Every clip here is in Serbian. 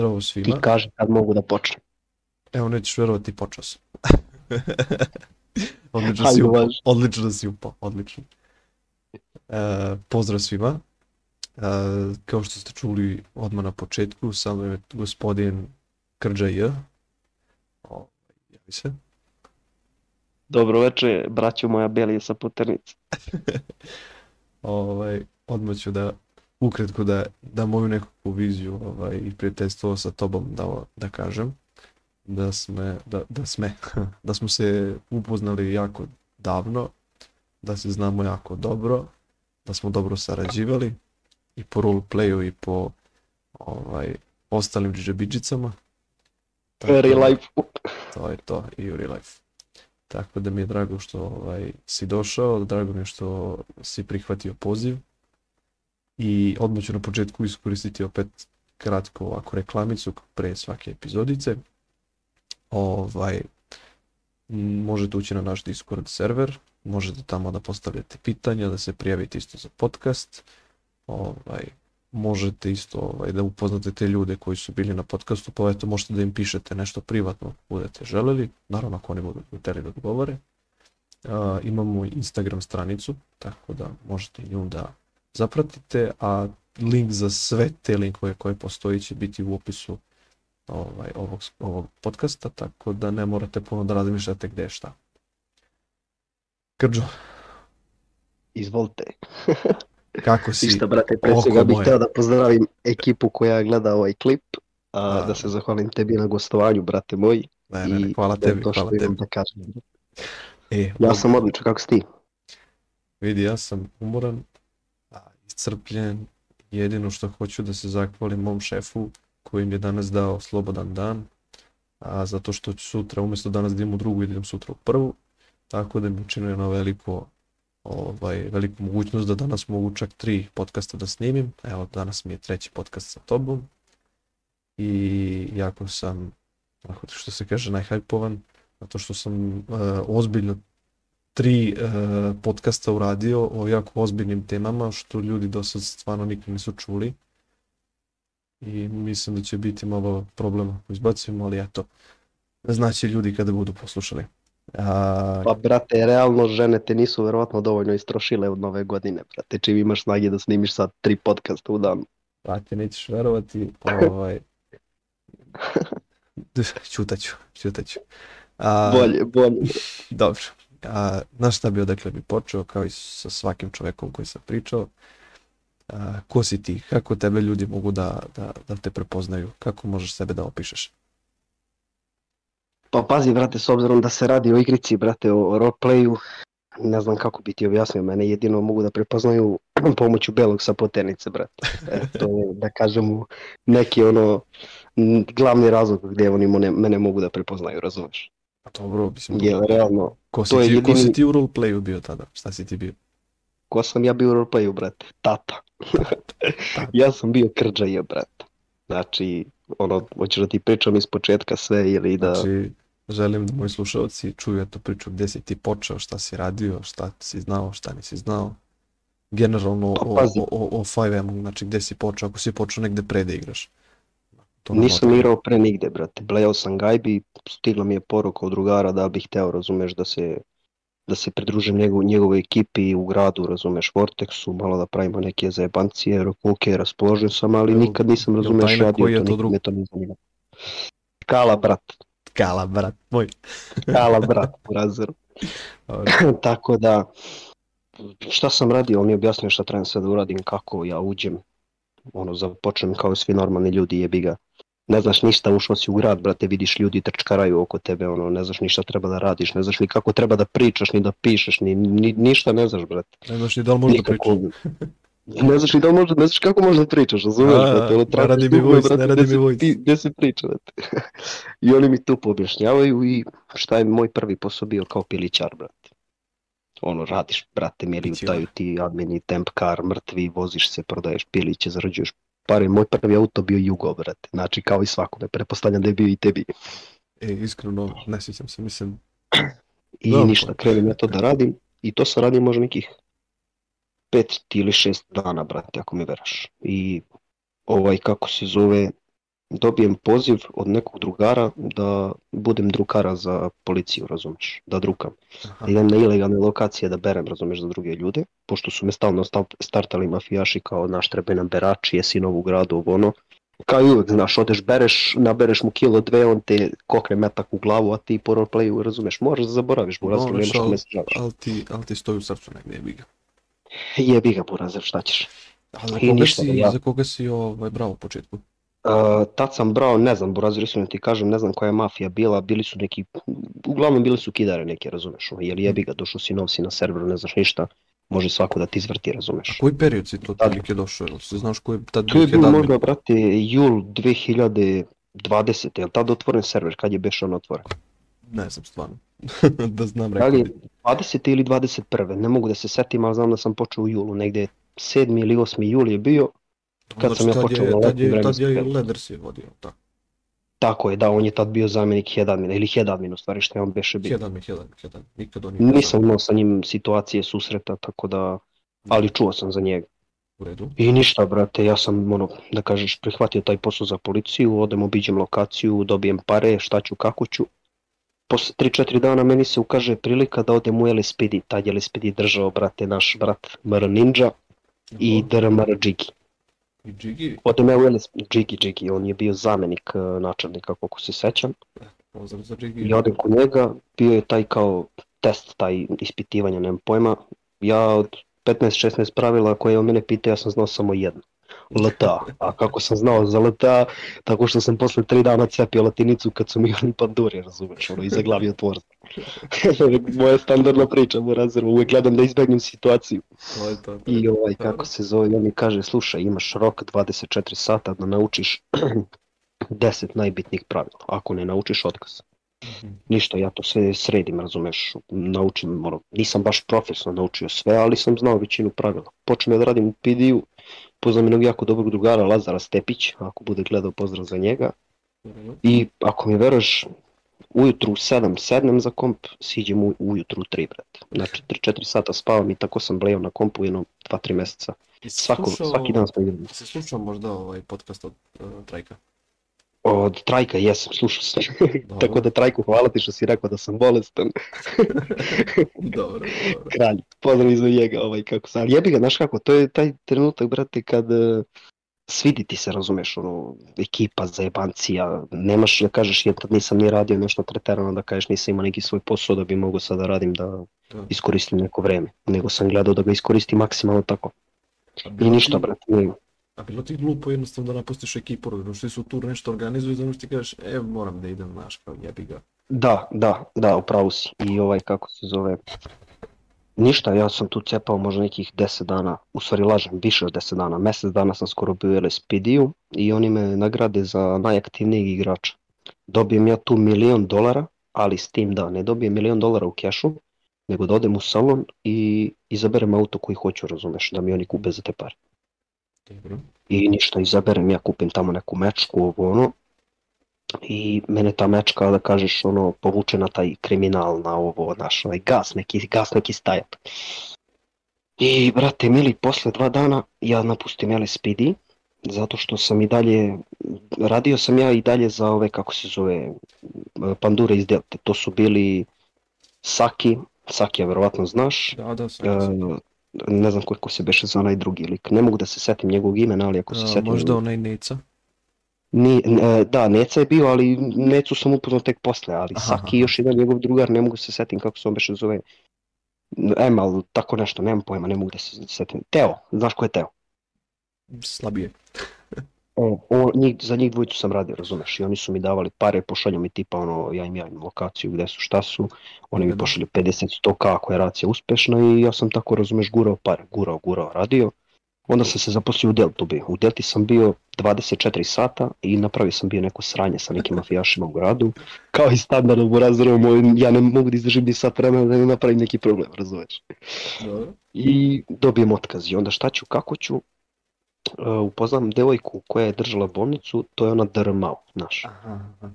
Zdravo Ti svima. kaži kad mogu da počnem. Evo nećeš verovati, počeo sam. odlično, si upao, odlično si upao, odlično. E, pozdrav svima. E, kao što ste čuli odmah na početku, sa mnom je gospodin Krđa J. O, javi se. Dobro večer, braćo moja Belije sa Poternice. Ovaj, odmah ću da ukratko da, da moju nekakvu viziju ovaj, i prijateljstvo sa tobom da, da kažem da sme, da, da sme, da smo se upoznali jako davno, da se znamo jako dobro, da smo dobro sarađivali i po roleplayu i po ovaj, ostalim džabidžicama. Real life. To je to i u real life. Tako da mi je drago što ovaj, si došao, drago mi je što si prihvatio poziv. I odmah ću na početku iskoristiti opet kratko ovako reklamicu pre svake epizodice. Ovaj, možete ući na naš Discord server, možete tamo da postavljate pitanja, da se prijavite isto za podcast. Ovaj, možete isto ovaj, da upoznate te ljude koji su bili na podcastu, pa eto možete da im pišete nešto privatno budete želeli, naravno ako oni budu hteli da odgovore. A, imamo Instagram stranicu, tako da možete i nju da zapratite, a link za sve te linkove koje postoji će biti u opisu ovaj, ovog, ovog podcasta, tako da ne morate puno da razmišljate gde je šta. Krđo, Izvolite. kako si? Ništa, brate, pre svega bih hteo da pozdravim ekipu koja gleda ovaj klip. A, Da. da se zahvalim tebi na gostovanju, brate moj. Ne, ne, ne, hvala je tebi, to hvala tebi. Da kažem. E, Ja sam odličan, kako si ti? Vidi, ja sam umoran, a, iscrpljen, jedino što hoću da se zahvalim mom šefu koji mi je danas dao slobodan dan, a zato što ću sutra, umjesto danas da idem u drugu, idem sutra u prvu, tako da mi učinio na veliko, ovaj, veliku mogućnost da danas mogu čak tri podcasta da snimim, evo danas mi je treći podcast sa tobom. I jako sam, onako što se kaže, najhajpovan, zato što sam uh, ozbiljno tri uh, podcasta uradio o jako ozbiljnim temama što ljudi do sad stvarno nikad nisu čuli i mislim da će biti malo problema ako izbacimo, ali eto, znaće ljudi kada budu poslušali. A, Pa, brate, realno žene te nisu verovatno dovoljno istrošile od nove godine, brate. Čim imaš snage da snimiš sad tri podcasta u danu. brate, nećeš verovati, ovaj, ćutaću, ćutaću. A, Bolje, bolje. Dobro. A, znaš šta bi odakle bi počeo, kao i sa svakim čovekom koji sam pričao. A, ko si ti? Kako tebe ljudi mogu da, da, da te prepoznaju? Kako možeš sebe da opišeš? Pa pazi, brate, s obzirom da se radi o igrici, brate, o roleplayu, ne znam kako bi ti objasnio, mene jedino mogu da prepoznaju pomoću belog sa poternice, brate. E, to je, da kažem, neki ono, glavni razlog gdje oni mene mogu da prepoznaju, razumeš? A dobro, mislim, Jer realno, ko, si to je ti, ko jedini- si ti u roleplayu bio tada? Šta si ti bio? ko sam ja bio u roleplayu, brate? Tata. ja sam bio krđaje, brate. Znači, ono, hoćeš da ti pričam iz početka sve ili da... Znači, želim da moji slušalci čuju eto priču gde si ti počeo, šta si radio, šta si znao, šta nisi znao. Generalno Pa o, o, o, o 5M, znači gde si počeo, ako si počeo negde pre da igraš. To Nisam igrao pre nigde, brate. Blejao sam gajbi, stigla mi je poruka od drugara da bih hteo, razumeš, da se da se pridružim njegov, njegovoj ekipi u gradu, razumeš, Vortexu, malo da pravimo neke zajebancije, rekao, ok, raspoložen sam, ali Jel- nikad nisam, razumeš, radio to, to nikad me to ne zanima. Kala, brat, Kala, brat moj. kala, brat, u. Dobro. Tako da, šta sam radio, on mi je objasnio šta trebam sve da uradim, kako ja uđem, ono, započnem kao svi normalni ljudi, jebi ga. Ne znaš ništa, ušao si u grad, brate, vidiš ljudi trčkaraju oko tebe, ono, ne znaš ni šta treba da radiš, ne znaš ni kako treba da pričaš, ni da pišeš, ni, ni ništa ne znaš, brate. Ne znaš ni da li možeš da pričaš. Ne znaš ni da li možeš, ne znaš kako možeš da pričaš, razumeš, A, brate, ono, ne radi mi brate, ne radi mi ti- Gde se priča, brate. I oni mi tu objašnjavaju i šta je moj prvi posao bio kao pilićar, brate. Ono, radiš, brate, mili, Pilićivar. daju ti admini, temp car, mrtvi, voziš se, prodaješ piliće, zarađuješ pare. Moj prvi auto bio Jugo, brate. Znači, kao i svakome, pretpostavljam da je bio i tebi. E, iskreno, ne sjećam se, mislim, I Da, ništa, pa- krenem ja to da radim. I to sam radio možda nekih pet ili šest dana, brate, ako mi veraš. I ovaj, kako se zove, dobijem poziv od nekog drugara da budem drukara za policiju, razumiješ, da drukam. Aha. Da idem na ilegalne lokacije da berem, razumiješ, za druge ljude, pošto su me stalno sta- startali mafijaši kao naš treba nam berači, jesi nov u gradu, ovo ono. Kao i uvek, znaš, odeš, bereš, nabereš mu kilo dve, on te kokne metak u glavu, a ti po roleplayu, razumeš, možeš da zaboraviš, buraz, Moraš, nemaš kome se žališ. Ali ti, al ti stoji u srcu negdje, jebi ga. Jebi ga, burazer, šta ćeš. A za I koga ništa, si, ja- za koga si ovaj, bravo u početku? Uh, tad sam brao, ne znam, Burazir, iskreno ti kažem, ne znam koja je mafija bila, bili su neki, uglavnom bili su kidare neke, razumeš, ono, jer jebi ga, došao si nov si na serveru, ne znaš ništa, može svako da ti izvrti, razumeš. Koji period si to Tad- otprilike došao? Jel se znaš koji je tad To je bilo možda, brate, jul 2020. Je li tad otvoren server, kad je beš on otvoren? Ne znam stvarno. da znam Da rekao li bi. 20. ili 21. Ne mogu da se setim, ali znam da sam počeo u julu, negde 7. ili 8. jul je bio, kad sam ja Znači, počeo je, na tad je, tad je. Leders je vodio, tako. tako je, da, on je tad bio zamjenik head admina, ili head admin u stvari, što je on beše bio. Jedan mi, jedan, jedan. Nikad on nije Nisam imao sa njim situacije susreta, tako da, ali čuo sam za njega. u redu. I ništa, brate, ja sam, ono, da kažeš, prihvatio taj posao za policiju, odem, obiđem lokaciju, dobijem pare, šta ću, kako ću. Posle 3-4 dana meni se ukaže prilika da odem u LSPD, tad je LSPD držao, brate, naš brat Mr. Ninja i DRMR Džigi. I Džigi, ja u LSPD, Džigi, Džigi, on je bio zamenik eh, načelnika, koliko se sećam. pozdrav za Džigi. I odem kod njega, bio je taj kao test, taj ispitivanje, nemam pojma. Ja od 15-16 pravila koje je on mene pitao, ja sam znao samo jedno. LTA. A kako sam znao za LTA, tako što sam posle tri dana cepio latinicu kad su mi oni panduri, razumeš, ono, i zaglavio tvorca. Moja standardna priča, Burazer, uvek gledam da izbegnem situaciju. To je to. I ovaj, kako se zove, on mi kaže, slušaj, imaš rok 24 sata da naučiš 10 najbitnijih pravila. Ako ne naučiš, otkaz. Ništa, ja to sve sredim, razumeš, naučim, ono, nisam baš profesionalno naučio sve, ali sam znao većinu pravila. Počnem da radim u PD-u, poznam jednog jako dobrog drugara, Lazara Stepić, ako bude gledao pozdrav za njega, Mhm. i ako mi veruješ, ujutru u 7 sednem za komp, siđem u, ujutru u 3, brate. Znači 3-4 sata spavam i tako sam blejao na kompu jedno 2-3 meseca. Svako, slušao- svaki dan smo igrali. Jesi slušao možda ovaj podcast od uh, Trajka? Od Trajka jesam, slušao sam. Tako da Trajku hvala ti što si rekao da sam bolestan. dobro, dobro. kralj, pozdrav za njega, ovaj, kako sam, ali jebi ga, znaš kako, to je taj trenutak, brate, kad uh, svidi ti se, razumeš, ono, ekipa, zajebancija, nemaš da kažeš, ja tad nisam ni radio nešto preterano, da kažeš nisam imao neki svoj posao da bi mogao sad da radim, da Da. iskoristim neko vreme, nego sam gledao da ga iskoristim maksimalno tako. I ništa, brate, nije. A bilo ti glupo jednostavno da napustiš ekipu, jer svi su tu nešto organizuju, zato što ti kažeš, e, moram da idem, znaš, kao jebi ga. Da, da, da, upravo si. I ovaj, kako se zove, ništa, ja sam tu cepao možda nekih 10 dana, u stvari lažem, više od 10 dana, mjesec dana sam skoro bio u LSPD-u i oni me nagrade za najaktivnijeg igrača. Dobijem ja tu milion dolara, ali s tim da ne dobijem milion dolara u kešu, nego da odem u salon i izaberem auto koji hoću, razumeš, da mi oni kupe za te pare. Dobro. I ništa, izaberem, ja kupim tamo neku mečku, ovo ono, i mene ta mečka, da kažeš, ono, povuče na taj kriminal, na ovo, naš, ovaj gas, neki, gas neki stajat. I, brate, mili, posle dva dana ja napustim LSPD, zato što sam i dalje, radio sam ja i dalje za ove, kako se zove, pandure iz Delte. To su bili Saki, Saki, ja verovatno znaš, Da, da, sam, sam. Ne znam koliko se beše za onaj drugi lik. Ne mogu da se setim njegovog imena, ali ako se A, setim... možda onaj Neca? Ni, n- e, da, Neca je bio, ali Necu sam upoznao tek posle, ali Aha, Saki i još jedan njegov drugar, ne mogu se setim kako se on beše zove. Emal, tako nešto, nemam pojma, ne mogu da se setim. Teo, znaš ko je Teo? Slabije. O, o, njih, za njih dvojicu sam radio, razumeš, i oni su mi davali pare, pošalju mi tipa ono, ja im javim lokaciju gde su, šta su, oni mi da. pošalju 50 100 ako je racija uspešna i ja sam tako, razumeš, gurao pare, gurao, gurao, radio. Onda sam se zaposlio u Deltu bio. U Delti sam bio 24 sata i napravio sam bio neko sranje sa nekim mafijašima u gradu. Kao i standardno u moj, ja ne mogu da izdržim ni sat vremena da ne napravim neki problem, razumeš. I dobijem otkaz i onda šta ću, kako ću, Uh, upoznam devojku koja je držala bolnicu, to je ona DRMAO, znaš. Aha, aha.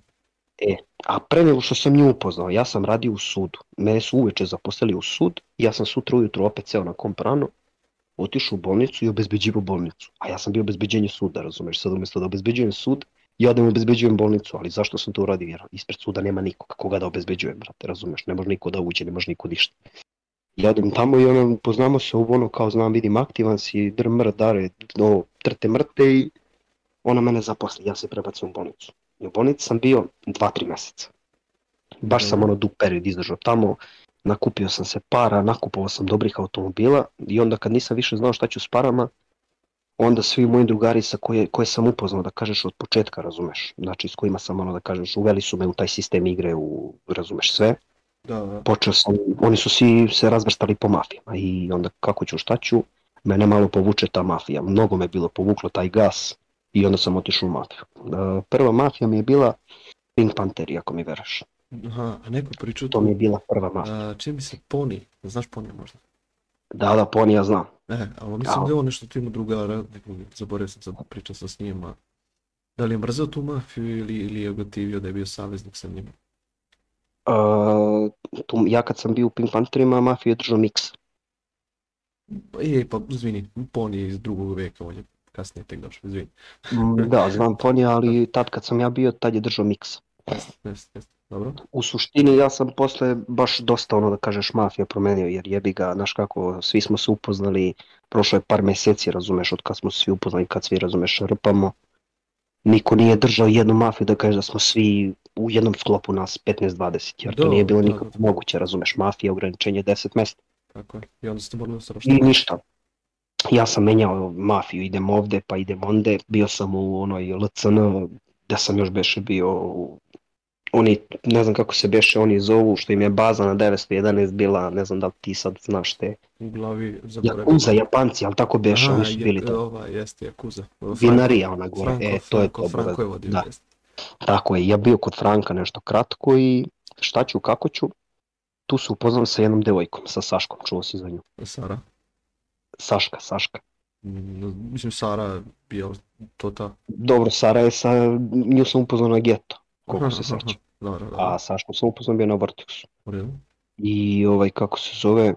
A pre nego što sam nju upoznao, ja sam radio u sudu. Mene su uveče zaposlili u sud, ja sam sutra ujutro opet ceo na komp rano, otišao u bolnicu i obezbeđivao bolnicu. A ja sam bio obezbeđenje suda, razumeš, sad umjesto da obezbeđujem sud, ja da mu obezbeđujem bolnicu, ali zašto sam to uradio? Jer ispred suda nema nikoga, koga da obezbeđujem, brate, razumeš, ne može niko da uđe, ne može niko ništa. Ja odem tamo i ono, poznamo se ovo ono, kao znam, vidim, aktivan si, dr mr, dare, no, trte mrte i ona mene zaposli, ja se prebacim u bolnicu. I u bolnici sam bio 2-3 meseca. Baš sam Mhm. ono dug period izdržao tamo, nakupio sam se para, nakupovao sam dobrih automobila i onda kad nisam više znao šta ću s parama, onda svi moji drugari sa koje, koje sam upoznao, da kažeš od početka, razumeš, znači s kojima sam ono da kažeš, uveli su me u taj sistem igre, u, razumeš sve, Da, da. počeo sam, oni su svi se razvrstali po mafijama i onda kako ću, šta ću, mene malo povuče ta mafija, mnogo me bilo povuklo taj gas i onda sam otišao u mafiju. E, Prva mafija mi je bila Pink Panther, ako mi veraš. Aha, a neko pričao To mi je bila prva mafija. A, čini mi se Poni, znaš Poni možda? Da, da, poni ja znam. E, ali mislim Ja. da je on nešto tu ima drugara, nekog, zaboravio sam sad pričao sam s njima. Da li je mrzeo tu mafiju ili, ili je gotivio da je bio saveznik sa njima? Uh, tu, ja kad sam bio u Pink Pantherima, mafiju je držao Mix. Je, pa izvini, Poni je iz drugog veka, on je kasnije tek došao, izvini. Da, znam poni, ali tad kad sam ja bio, tad je držao Mix. Jeste, jeste, jeste. Dobro. U suštini ja sam posle baš dosta ono da kažeš mafija promenio jer jebi ga, znaš kako, svi smo se upoznali, prošlo je par meseci, razumeš, od kad smo se svi upoznali, kad svi, razumeš, rpamo. Niko nije držao jednu mafiju da kaže da smo svi u jednom sklopu nas 15-20, jer to Da, nije bilo da, nikako da. moguće, razumeš, mafija, ograničenje 10 mesta. Tako je. I onda ste morali I strašno. ništa. Ja sam menjao mafiju, idem ovde, pa idem onde, bio sam u onoj LCN, da sam još beše bio u oni, ne znam kako se beše, oni zovu, što im je baza na 911 bila, ne znam da li ti sad znaš te, U glavi zaboravio. Jakuza, Japanci, ali tako beše, Aha, oni su bili to. ova, jeste Jakuza. Franko- Vinarija ona gore, Franko, e, to je to. Franko je vodio, Da. Tako je, ja bio kod Franka nešto kratko i šta ću, kako ću, tu se upoznam sa jednom devojkom, sa Saškom, čuo si za nju. Sara. Saška, Saška. Mm, Mislim, Sara je to ta. Dobro, Sara je sa, nju sam upoznao na geto, koliko Aha, se aha, seća. Dobro, dobro. A Sašku sam upoznao bio na Vortexu. U redu. I ovaj, kako se zove,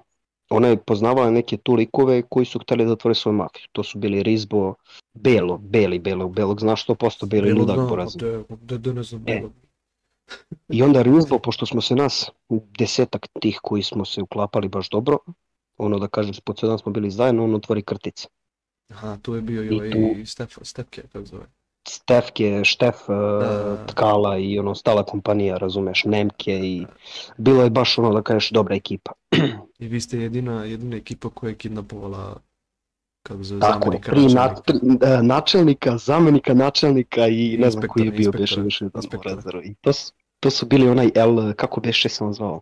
ona je poznavala neke tu likove koji su hteli da otvore svoju mafiju. To su bili Rizbo, Belo, Beli, Belog, Belog, znaš 100% Beli ludak porazan. Da, da, da ne znam, E. I onda Rizbo, pošto smo se nas desetak tih koji smo se uklapali baš dobro, ono da kažem, po cijel dan smo bili zajedno, on otvori krtice. Aha, tu je bio i I ovaj tu- Stef, Stepke, kako zove. Stefke, Štef, eh, Da. Tkala i ono stala kompanija, razumeš, Nemke i bilo je baš ono da kažeš dobra ekipa. I vi ste jedina, jedina ekipa koja je kidnapovala kako zove, Tako zamenika na, načelnika. tri, e, načelnika, zamenika načelnika i I ne znam koji je bio beše više inspektora. I to, to su bili onaj L, kako beše se on zvao?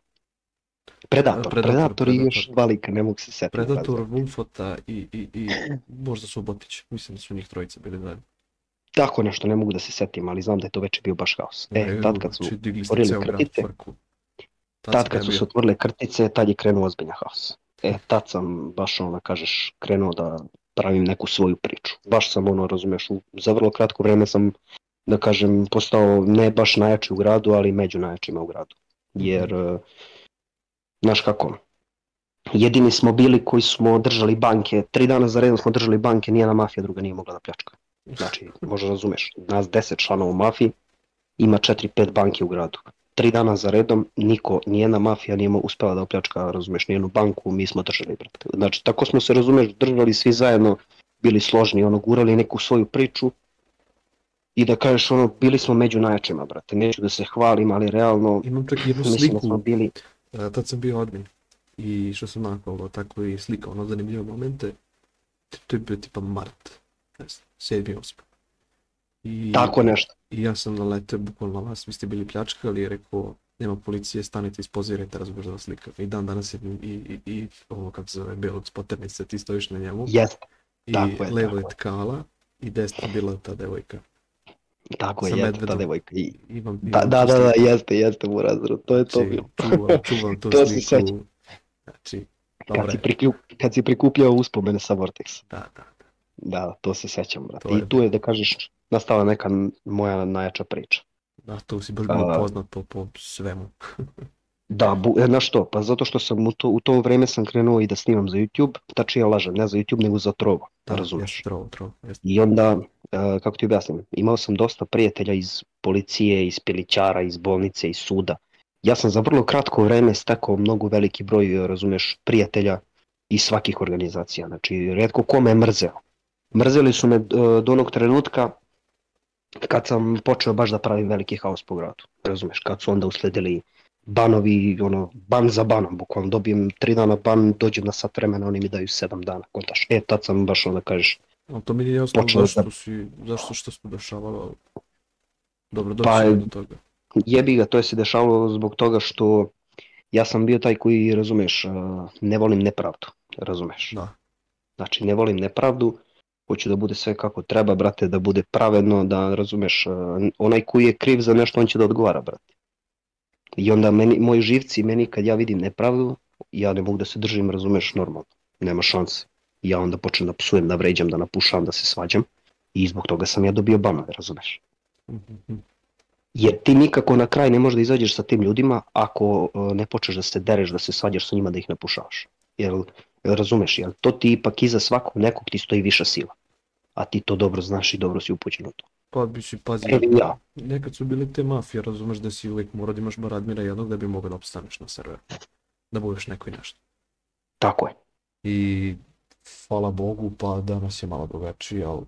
Predator, Predator, Predator, i još Predator. dva lika, ne mogu se setiti. Predator, Wolfota i, i, i možda Subotić. Mislim da su njih trojica bili zajedno. Tako nešto, ne mogu da se setim, ali znam da je to već bio baš haos. E, Ne, tad kad su, znači, otvorili krtice, tad se kad su se otvorile krtice, tad je krenuo ozbiljan haos. E, tad sam baš ono, kažeš, krenuo da pravim neku svoju priču. Baš sam ono, razumeš, u, za vrlo kratko vreme sam, da kažem, postao ne baš najjači u gradu, ali među najjačima u gradu. Jer, e, znaš kako, jedini smo bili koji smo držali banke, tri dana za redom smo držali banke, nijedna mafija druga nije mogla da pljačka. Znači, možda razumeš, nas 10 članova u mafiji, ima 4-5 banke u gradu. Tri dana za redom niko, nijedna mafija nije uspela da opljačka, razumeš, nijednu banku, mi smo držali, brate. Znači, tako smo se, razumeš, držali svi zajedno, bili složni, ono, gurali neku svoju priču i da kažeš, ono, bili smo među najjačima, brate. Neću da se hvalim, ali realno, Imam čak jednu mislim da smo sliku, bili, e, tad sam bio admin. I što sam nakovao, tako i slika, ono zanimljive momente. To je bio tipa mart, ne znam, sedmi, osmi. I, tako nešto. I ja sam naletio bukvalno na vas, vi ste bili pljačkali i rekao, nema policije, stanite, ispozirajte, da vas slika. I dan danas je i, i, i ovo kako se zove, belog spoternice, ti stojiš na njemu. Jeste, I tako je, levo je je. tkala i desno je bila ta devojka. tako je, jeste, ta devojka. I, Imam, da, imam da, da, da, sliku. jeste, jeste, Murazru, to je to Znači, bilo. čuvam, čuvam tu To sliku. Znači, Kad dobro si, je. prikup, kad si prikupljao uspomene sa Vortexa. Da, da. Da, to se sećam, brate. Je- I tu je, da kažeš, nastala neka moja najjača priča. Da, tu si baš bio A- poznat po, po svemu. Da, bu, e, znaš što, pa zato što sam u to, u to vreme sam krenuo i da snimam za YouTube, tačnije ja lažem, ne za YouTube nego za Trovo, da, razumeš. Jeste, trovo, trovo, jeste. I onda, e, kako ti objasnim, imao sam dosta prijatelja iz policije, iz pilićara, iz bolnice, iz suda. Ja sam za vrlo kratko vreme stekao mnogo veliki broj, e, razumeš, prijatelja iz svakih organizacija. Znači, redko ko me mrzeo. Mrzeli su me e, do onog trenutka kad sam počeo baš da pravim veliki haos po gradu. Razumeš, kad su onda usledili banovi, ono, ban za banom, bukvalno dobijem tri dana ban, dođem na sat vremena, oni mi daju sedam dana, kontaš. E, tad sam baš onda kažeš, Ali to mi nije jasno zašto da- si, zašto što se dešavalo. Dobro, doći Pa, do toga. jebi ga, to je se dešavalo zbog toga što ja sam bio taj koji, razumeš, uh, ne volim nepravdu, razumeš. Da. Znači, ne volim nepravdu, hoću da bude sve kako treba, brate, da bude pravedno, da, razumeš, uh, onaj koji je kriv za nešto, on će da odgovara, brate. I onda meni, moji živci, meni kad ja vidim nepravdu, ja ne mogu da se držim, razumeš, normalno, nema šanse. Ja onda počnem da psujem, da vređam, da napušavam, da se svađam i zbog toga sam ja dobio banove, razumeš. Mhm. Jer ti nikako na kraj ne možeš da izađeš sa tim ljudima ako e, ne počneš da se dereš, da se svađaš sa njima, da ih napušavaš. Jer, jel razumeš, jer to ti ipak iza svakog nekog ti stoji viša sila. A ti to dobro znaš i dobro si upućen u to. Pa bi si pazi, E, ja, nekad su bile te mafije, razumeš da si uvijek morao da imaš bar admira jednog da bi mogao da opstaneš na serveru. Da budeš neko i nešto. tako je. I hvala Bogu, pa danas je malo drugačije, ali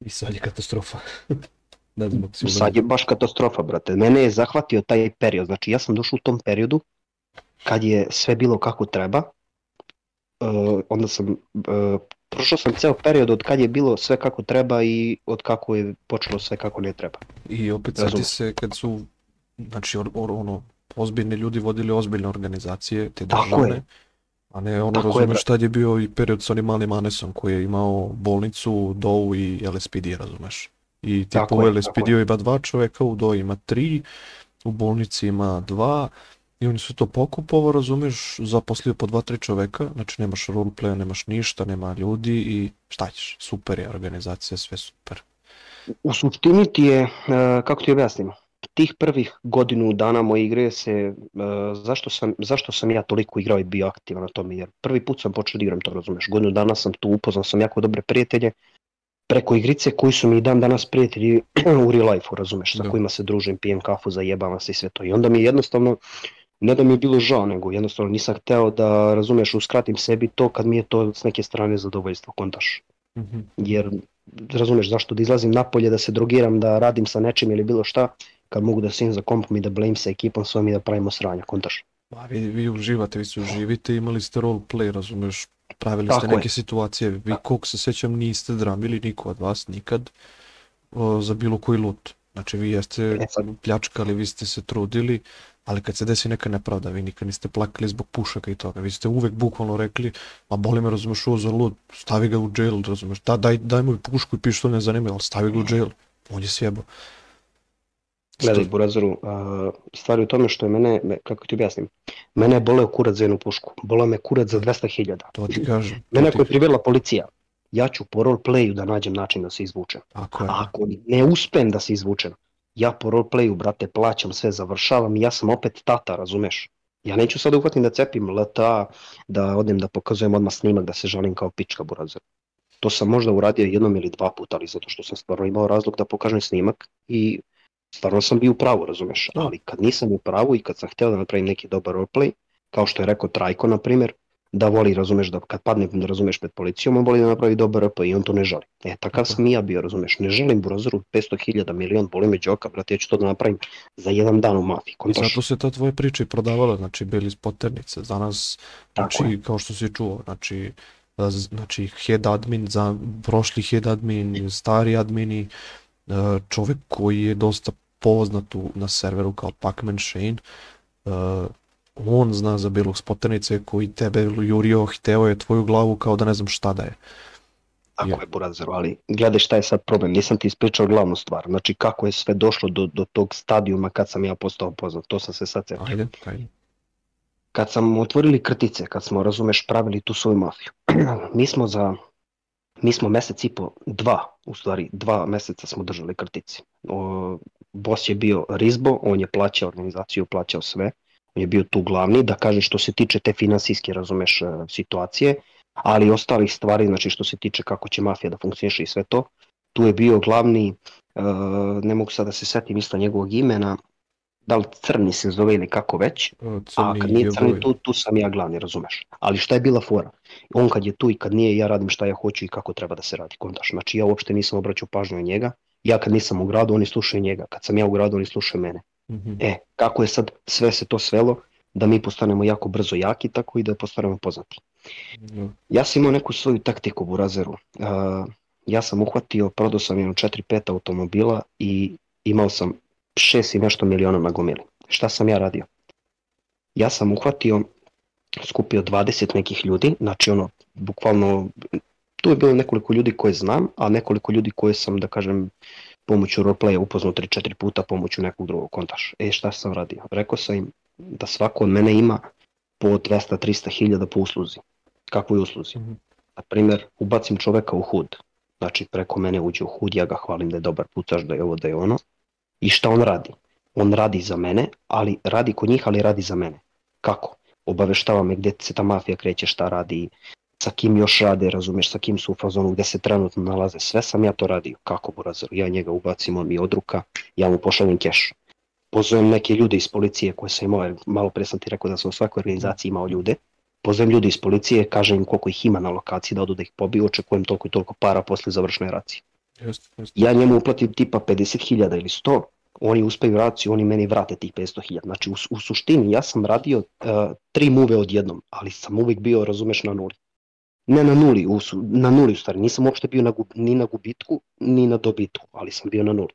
i sad je katastrofa. ne znam ako si Sad je baš katastrofa, brate. Mene je zahvatio taj period. Znači ja sam došao u tom periodu kad je sve bilo kako treba. E, onda sam, e, prošao sam ceo period od kad je bilo sve kako treba i od kako je počelo sve kako ne treba. I opet Razumem. se kad su, znači, or, or, ono, ozbiljni ljudi vodili ozbiljne organizacije, te državne, a ne ono, Tako razumeš, tad je bio i period sa onim malim Anesom koji je imao bolnicu, DOU i LSPD, razumeš. I tipu u je, tako LSPD ima dva čoveka, u DOU ima tri, u bolnici ima dva, i oni su to pokupovao, razumeš, zaposlio po dva, tri čoveka, znači nemaš roleplaya, nemaš ništa, nema ljudi i šta ćeš, super je organizacija, sve super. U suštini ti je, e, kako ti objasnim, tih prvih godinu dana moje igre se, e, zašto sam, zašto sam ja toliko igrao i bio aktivan na tome, jer prvi put sam počeo da igram, to razumeš, godinu dana sam tu, upoznao sam jako dobre prijatelje, preko igrice koji su mi dan danas prijatelji u real life-u, razumeš, sa Da. kojima se družim, pijem kafu, zajebavam se i sve to. I onda mi je jednostavno, ne da mi je bilo žao, nego jednostavno nisam hteo da, razumeš, uskratim sebi to kad mi je to s neke strane zadovoljstvo, kontaš Mhm. jer razumeš zašto da izlazim napolje, da se drogiram, da radim sa nečim ili bilo šta, kad mogu da sim za kompom i da blame sa ekipom svojom i da pravimo sranja, kontaš. Pa vi, vi uživate, vi se uživite, imali ste roleplay, razumeš, pravili ste Tako je. neke situacije, vi koliko se sećam niste dramili niko od vas nikad o, za bilo koji loot. Znači vi jeste E pljačkali, vi ste se trudili, ali kad se desi neka nepravda, vi nikad niste plakali zbog pušaka i toga, vi ste uvek bukvalno rekli, ma boli me, razumeš, ovo za loot, stavi ga u jail, razumeš, da, daj, daj mu pušku i pištolj, ne zanima, ali stavi ga u jail, on je sjebao. Gledaj, a, stvar je u tome što je mene, me- kako ti objasnim, mene je boleo kurac za jednu pušku, boleo me kurac za 200.000. To ti kažem. Mene ti- ako je privela policija, ja ću po roleplayu da nađem način da se izvučem. Tako je. A ako ne uspem da se izvučem, ja po roleplayu, brate, plaćam sve, završavam i ja sam opet tata, razumeš? Ja neću sad uhvatim da cepim LTA, da odem da pokazujem odmah snimak, da se žalim kao pička burazar. To sam možda uradio jednom ili dva puta, ali zato što sam stvarno imao razlog da pokažem snimak i stvarno sam bio u pravu, razumeš? Da. Ali kad nisam u pravu i kad sam htio da napravim neki dobar roleplay, kao što je rekao Trajko, na primjer, da voli, razumeš, da kad padne, da razumeš, pred policijom, on voli da napravi dobar RP i on to ne želi. E, takav sam i ja bio, razumeš, ne želim brozeru 500.000 milion, boli me džoka, brate, ja ću to da napravim za jedan dan u mafiji, I zato se ta tvoja priča i prodavala, znači bili iz poternice. Danas, Tako znači, kao što si čuo, znači, a, z- znači head admin, za, prošli head admin, stari admini, e, čovjek koji je dosta poznat u, na serveru kao Pacman Shane, e, on zna za bilog s poternice koji tebe jurio, hteo je tvoju glavu kao da ne znam šta da je. Tako Ja. je, Burazeru, ali gledaj šta je sad problem, nisam ti ispričao glavnu stvar, znači kako je sve došlo do, do tog stadijuma kad sam ja postao poznat, to sam se sad setio. Ajde, ajde. Kad sam otvorili krtice, kad smo, razumeš, pravili tu svoju mafiju, mi smo za, mi smo mesec i po, dva, u stvari, dva meseca smo držali krtici. O, boss je bio Rizbo, on je plaćao organizaciju, plaćao sve, je bio tu glavni, da kaže što se tiče te finansijske, razumeš, e, situacije, ali i ostalih stvari, znači što se tiče kako će mafija da funkcioniše i sve to, tu je bio glavni, uh, ne mogu sad da se setim isto njegovog imena, da li crni se zove ili kako već, Crni a kad nije crni, tu, tu sam ja glavni, razumeš. Ali šta je bila fora? On kad je tu i kad nije, ja radim šta ja hoću i kako treba da se radi, kontaš. Znači ja uopšte nisam obraćao pažnju na njega, ja kad nisam u gradu, oni slušaju njega, kad sam ja u gradu, oni slušaju mene. Mhm. E, kako je sad sve se to svelo, da mi postanemo jako brzo jaki, tako i da postanemo poznati. Da. Ja sam imao neku svoju taktiku u Razeru. Uh, ja sam uhvatio, prodao sam jedno 4-5 automobila i imao sam 6 i nešto miliona na gomili. Šta sam ja radio? Ja sam uhvatio, skupio 20 nekih ljudi, znači ono, bukvalno, tu je bilo nekoliko ljudi koje znam, a nekoliko ljudi koje sam, da kažem, pomoću roleplaya upoznao 3-4 puta pomoću nekog drugog kontaš. E šta sam radio? Rekao sam im da svako od mene ima po 200-300 hiljada po usluzi. Kakvoj usluzi? Mhm. Na primjer, ubacim čoveka u hud, znači preko mene uđe u hud, ja ga hvalim da je dobar pucaš, da je ovo, da je ono. I šta on radi? On radi za mene, ali radi kod njih, ali radi za mene. Kako? Obaveštava me gdje se ta mafija kreće, šta radi, sa kim još rade, razumeš, sa kim su u fazonu, gdje se trenutno nalaze. Sve sam ja to radio. Kako burazeru? Ja njega ubacim, on mi odruka, ja mu pošaljem keš. Pozovem neke ljude iz policije koje sam imao, malo pre sam ti rekao da sam u svakoj organizaciji imao ljude. Pozovem ljude iz policije, kažem im koliko ih ima na lokaciji da odu da ih pobiju, očekujem toliko i toliko para posle završne racije. Jeste. Ja njemu uplatim tipa 50.000 ili 100, oni uspeju raciju, oni meni vrate tih 500.000. Znači u, u suštini ja sam radio uh, tri muve odjednom, ali sam uvijek bio, razumeš, na nuli. Ne na nuli, u, na nuli u stvari, nisam uopšte bio na, gub- ni na gubitku, ni na dobitku, ali sam bio na nuli.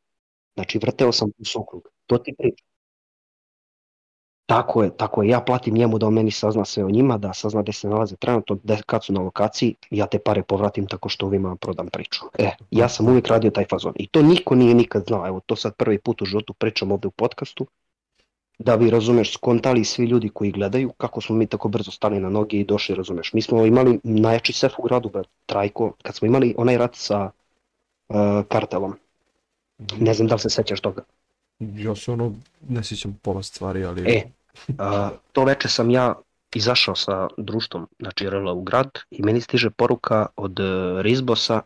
Znači vrteo sam u sokrug, to ti pričam. Tako je, tako je, ja platim njemu da on meni sazna sve o njima, da sazna gde se nalaze trenutno, da kad su na lokaciji, ja te pare povratim tako što ovima prodam priču. E, ja sam uvijek radio taj fazon. I to niko nije nikad znao, evo to sad prvi put u životu pričam ovde u podcastu, da vi razumeš skontali svi ljudi koji gledaju kako smo mi tako brzo stali na noge i došli, razumeš. Mi smo imali najjači sef u gradu, brat, Trajko, kad smo imali onaj rat sa uh, kartelom, Mhm. ne znam da li se sećaš toga. Ja se ono, ne sjećam pola stvari, ali... E, a, to veče sam ja izašao sa društvom, znači RL u grad i meni stiže poruka od uh, Rizbosa,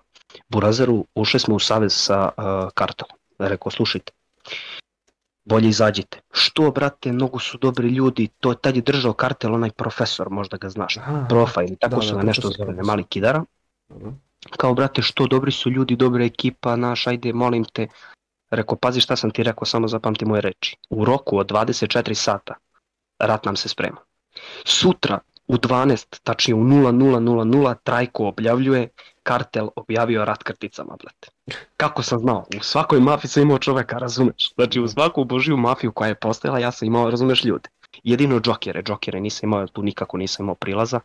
Burazeru, ušli smo u savez sa uh, kartelom. Rekao, slušajte, bolje izađite. Što, brate, mnogo su dobri ljudi, to je tad je držao kartel onaj profesor, možda ga znaš, Aha, profa ili tako Da, su da, ga nešto zove, profesor. mali kidara. dobro. Kao, brate, što dobri su ljudi, dobra ekipa, naš, ajde, molim te. Rekao, pazi šta sam ti rekao, samo zapamti moje reči. U roku od 24 sata rat nam se sprema. Sutra u 12, tačnije u 0000, Trajko objavljuje, kartel objavio rat krticama, brate. Kako sam znao? U svakoj mafiji sam imao čoveka, razumeš? Znači u svaku božiju mafiju koja je postojala, ja sam imao, razumeš, ljude. Jedino džokere, džokere nisam imao, tu nikako nisam imao prilaza.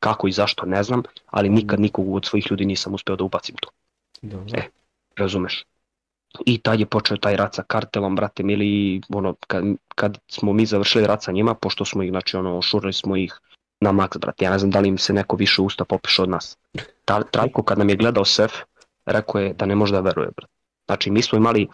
Kako i zašto ne znam, ali nikad nikog od svojih ljudi nisam uspeo da ubacim tu Dobro. E. razumeš. I tad je počeo taj rat sa kartelom, brate mili, i ono, kad, kad smo mi završili rat sa njima, pošto smo ih, znači ono, šurili smo ih na maks, brate, ja ne znam da li im se neko više usta popiše od nas. Ta, Trajko kad nam je gledao sef, rekao je da ne može da veruje, brate. Znači mi smo imali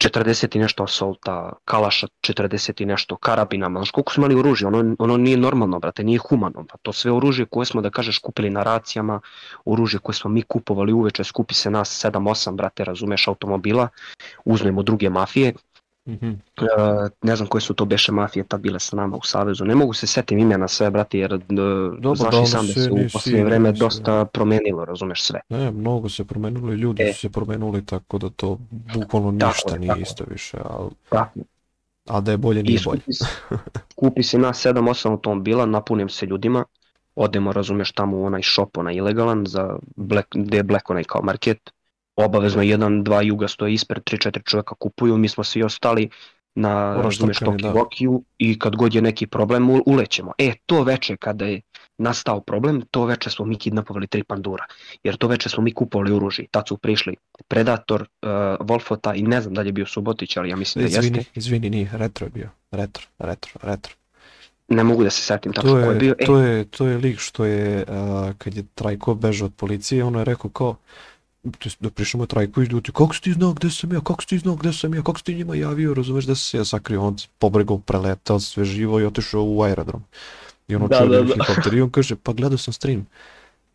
40 i nešto asolta, kalaša 40 i nešto, karabina, znaš koliko smo imali oružja, ono, ono nije normalno, brate, nije humano, pa to sve oružje koje smo, da kažeš, kupili na racijama, oružje koje smo mi kupovali uveče, skupi se nas 7-8, brate, razumeš, automobila, uzmemo druge mafije, Mhm. e, ne znam koje su to beše mafije tad bile sa nama u Savezu, ne mogu se setim imena sve, brate, jer e, znaš da, i sam da se u posljednje vreme nisi- dosta promenilo, razumeš sve. Ne, mnogo se promenilo i ljudi E. su se promenuli, tako da to bukvalno Tako ništa je, nije tako isto više, ali, a da je bolje I nije bolje. skupi se, kupi se nas 7-8 automobila, napunim se ljudima, odemo, razumeš, tamo u onaj shop, onaj ilegalan, za black, gde je Black onaj kao market, obavezno jedan, dva juga stoje ispred, tri, četiri čovjeka kupuju, mi smo svi ostali na, razumeš, Toki da. Vokiju i kad god je neki problem u- ulećemo. E, to veče kada je nastao problem, to veče smo mi kidnapovali tri pandura, jer to veče smo mi kupovali oružje, tad su prišli Predator, uh, Wolfota i ne znam da li je bio Subotić, ali ja mislim da jeste. Izvini, izvini, nije, retro je bio, retro, retro, retro. Ne mogu da se setim tačno ko je bio. E, to je, to je lik što je, a, kad je Trajko bežao od policije, ono je rekao kao, da prišao moj Trajković, ljudi, kako si ti znao gde sam ja, kako si ti znao gde sam ja, kako si ti njima javio, razumeš da se ja sakrio, on pobregao, preletao sve živo i otišao u aerodrom. I ono Da, čuje da, da. helikopter i on kaže, pa gledao sam stream.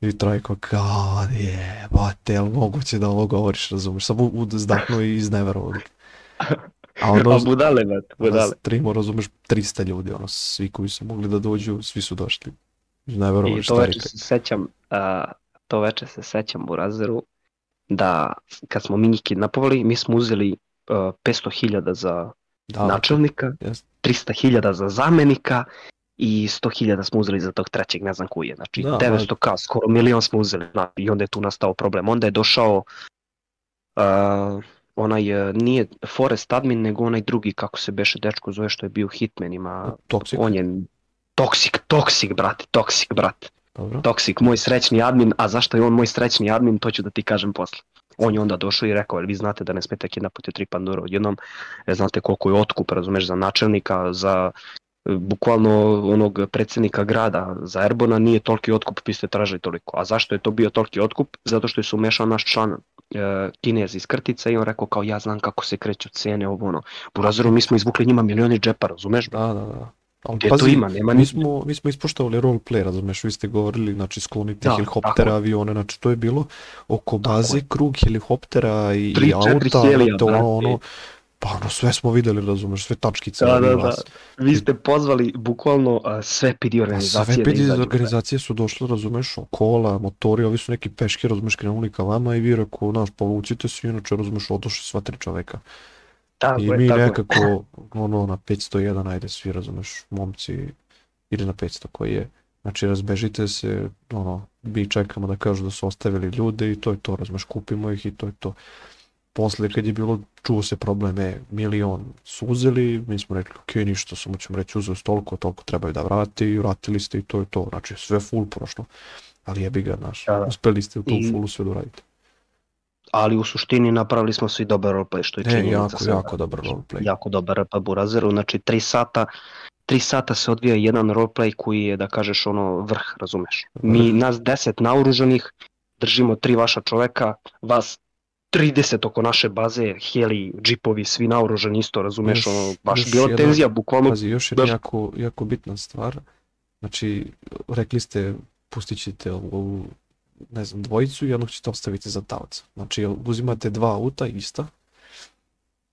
I Trajko, kao je, bate, jel moguće da ovo govoriš, razumeš, samo uzdahnuo i izneverovao. A ono, A budale, na budale. streamu, razumeš, 300 ljudi, ono, svi koji su mogli da dođu, svi su došli. I Izneverovali to šta veče rekao. se sećam, a, to veče se sećam u Razeru, da kad smo mi njih kidnapovali, mi smo uzeli uh, 500.000 za Da, načelnika, jest. 300.000 za zamenika i 100.000 smo uzeli za tog trećeg, ne znam koji je. Znači Da, 900K, skoro milion smo uzeli na, i onda je tu nastao problem. Onda je došao uh, onaj, uh, nije Forest admin, nego onaj drugi, kako se beše dečko zove što je bio hitman, ima, Toksik, on je toksik, toksik, brate, toksik, brate. Dobro. Toksik, moj srećni admin, a zašto je on moj srećni admin, to ću da ti kažem posle. On je onda došao i rekao, vi znate da ne smete kidnapati tri pandura odjednom, jer znate koliko je otkup, razumeš, za načelnika, za e, bukvalno onog predsjednika grada, za Erbona nije toliki otkup, vi ste tražili toliko. A zašto je to bio toliki otkup? Zato što je se umešao naš član e, Kinez iz Krtica i on rekao kao ja znam kako se kreću cene, ovo ono. Burazeru mi smo izvukli njima milioni džepa, razumeš? Da, da, da. Ali Gdje to pazi, ima, nema mi smo, mi smo ispoštovali roleplay, razumeš, vi ste govorili, znači sklonite Da, helikoptere, tako. avione, znači to je bilo oko Tako baze, je. krug helikoptera i, Tri, i auta, helija, to ono, ono, pa ono, sve smo videli, razumeš, sve tačkice. Da, da, da. Vi ste pozvali bukvalno a, sve PD Pa organizacije sve da pidi izađu. organizacije su došle, razumeš, kola, motori, ovi su neki peški, razumeš, krenuli ka vama i vi rekao, znaš, povucite se, inače, razumeš, odošli sva tri čoveka. Tako I je, mi tako je. nekako, ono, na 501, ajde svi, razumeš, momci, ili na 500 koji je. Znači, razbežite se, ono, mi čekamo da kažu da su ostavili ljude i to je to, razumeš, kupimo ih i to je to. Posle, kad je bilo, čuo se probleme, milion su uzeli, mi smo rekli, ok, ništa, samo ćemo reći, uzeo toliko, toliko trebaju da vrati i vratili ste i to je to. Znači, sve full prošlo. Ali jebi ga, znaš, Da, da. uspeli ste u tom I- fullu sve da uradite. Ali u suštini napravili smo svi dobar roleplay, što je Ne, činjenica. jako, sad. jako dobar roleplay. Jako dobar pa Burazeru, znači 3 sata, 3 sata se odvija jedan roleplay koji je, da kažeš, ono, vrh, razumeš. Mi, nas 10 naoružanih, držimo tri vaša čoveka, vas 30 oko naše baze, heli, džipovi, svi naoružani isto, razumeš, Još- ono, baš još bila jedan- tenzija, bukvalno Pazi, još jedna jako, jako bitna stvar. Znači, rekli ste, pustit ćete ovu, ne znam, dvojicu i jednog ćete ostaviti za taoca. Znači, uzimate dva auta ista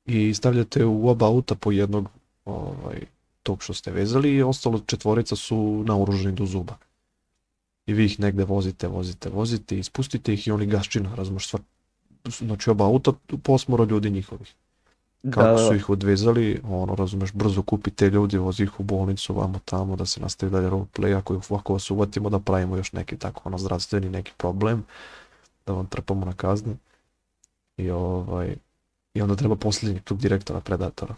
i stavljate u oba auta po jednog ovaj, tog što ste vezali i ostalo četvorica su naoruženi do zuba. I vi ih negde vozite, vozite, vozite i spustite ih i oni gaščina, razumeš, sva, znači oba auta, posmoro ljudi njihovih kako su ih odvezali, ono, razumeš, brzo kupite ljudi, vozi ih u bolnicu, vamo tamo, da se nastavi dalje roleplay, ako, ako vas uvatimo da pravimo još neki tako, ono, zdravstveni neki problem, da vam trpamo na kazne. I ovaj, i onda treba posljednjeg tog direktora predatora.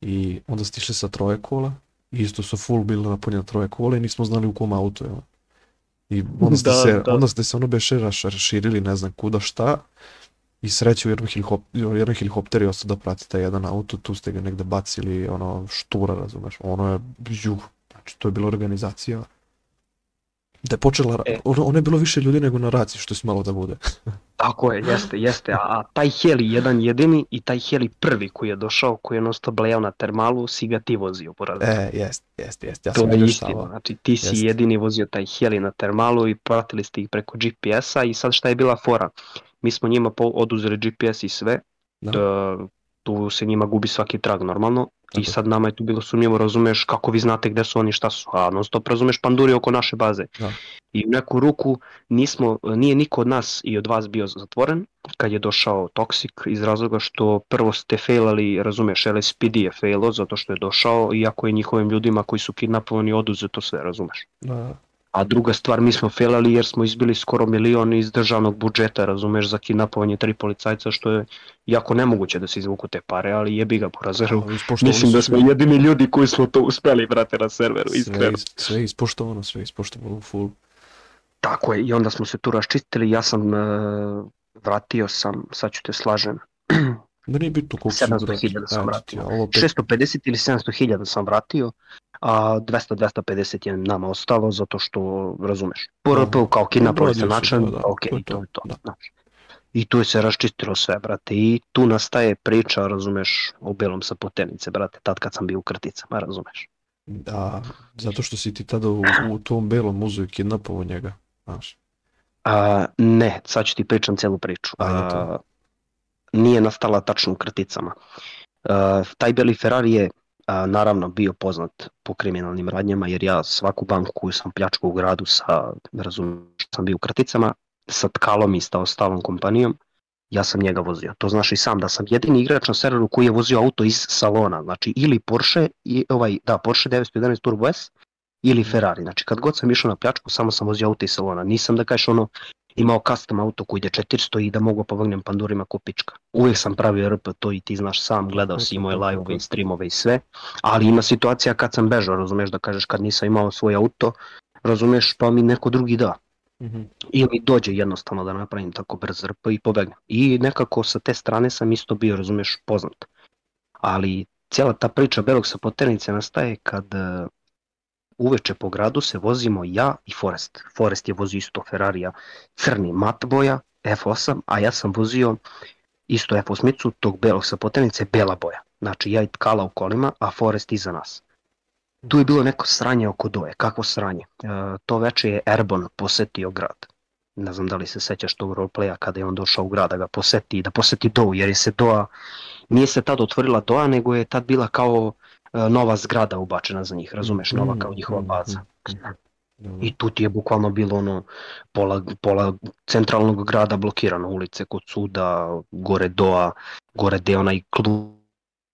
I onda ste išli sa troje kola, i isto su full bili napunjena troje kola i nismo znali u kom autu je on. I onda ste, Da, se, da. onda ste se ono beše raš- raširili, ne znam kuda šta, i sreće u jednom, helikop, jednom helikopteru je ostao da prati taj jedan auto, tu ste ga negde bacili, ono, štura, razumeš, ono je, juh, znači to je bila organizacija. Da je počela, E. ono, ono je bilo više ljudi nego na raciji, što je smelo da bude. Tako je, jeste, jeste. A, a taj heli jedan jedini i taj heli prvi koji je došao, koji je non stop blejao na termalu, si ga ti vozio, porazio. E, jest, jest, jest, ja To sam je bio istina, znači ti si Jeste. jedini vozio taj heli na termalu i pratili ste ih preko GPS-a i sad šta je bila fora? Mi smo njima po- oduzeli GPS i sve, Da. da, tu se njima gubi svaki trag normalno i Tako. sad nama je tu bilo sumnjivo, razumeš kako vi znate gde su oni, šta su, a non stop razumeš panduri oko naše baze. Da. I u neku ruku nismo, nije niko od nas i od vas bio zatvoren kad je došao Toxic iz razloga što prvo ste failali, razumeš, LSPD je failo zato što je došao iako je njihovim ljudima koji su kidnapovani oduzeto sve, razumeš. Da, A druga stvar, mi smo failali jer smo izbili skoro milion iz državnog budžeta, razumeš, za kidnapovanje tri policajca, što je jako nemoguće da se izvuku te pare, ali jebi ga po razeru. Mislim da smo svi. jedini ljudi koji smo to uspeli, brate, na serveru, sve, iskreno. is- sve je ispoštovano, sve ispoštovano full. Tako je, i onda smo se tu raščistili, ja sam e, vratio sam, sad ću te slažem, Da nije bitno koliko su 700.000 sam vratio. ti, a ovo pet- 650 ili 700 hiljada sam vratio, a 200-250 je nama ostalo zato što, razumeš, Aha. kao Obradio se, način, da, da, ok, to to to, da. znaš. I tu je se raščistilo sve, brate, i tu nastaje priča, razumeš, o belom sa potenice, brate, tad kad sam bio u krticama, razumeš. Da, zato što si ti tada u, u tom belom muzu i kidnapovao njega, znaš. A, ne, sad ću ti pričam celu priču. Ajde to. A, nije nastala tačno u krticama. A, taj beli Ferrari je a, naravno bio poznat po kriminalnim radnjama, jer ja svaku banku koju sam pljačkao u gradu sa, razumiješ, sam bio u krticama, sa tkalom i sa ostalom kompanijom, ja sam njega vozio. To znaš i sam da sam jedini igrač na serveru koji je vozio auto iz salona, znači ili Porsche, i, ovaj, da, Porsche 911 Turbo S ili Ferrari. Znači kad god sam išao na pljačku, samo sam vozio auto iz salona. Nisam da kažeš ono imao custom auto koji ide 400 i da mogu povagnem pandurima ko pička. Uvijek sam pravio RP, to i ti znaš sam, gledao si i moje live i streamove i sve, ali ima situacija kad sam bežao, razumeš da kažeš kad nisam imao svoj auto, razumeš pa mi neko drugi da. Mhm. Ili mi dođe jednostavno da napravim tako brz RP i pobegnem. I nekako sa te strane sam isto bio, razumeš, poznat. Ali cijela ta priča belog sa poternice nastaje kad uveče po gradu se vozimo ja i Forest. Forest je vozio isto Ferrarija crni mat boja F8, a ja sam vozio isto F8 tog belog sa poternice bela boja. Znači ja i tkala u kolima, a Forest iza nas. Tu je bilo neko sranje oko doje. Kakvo sranje? E, to veče je Erbon posetio grad. Ne znam da li se sećaš tog roleplaya kada je on došao u grad da ga poseti, da poseti Dou, jer je se Doa, nije se tad otvorila Doa, nego je tad bila kao nova zgrada ubačena za njih, razumeš, nova kao njihova baza. I tu ti je bukvalno bilo ono pola, pola centralnog grada blokirano, ulice kod suda, gore Doa, gore gde je onaj klub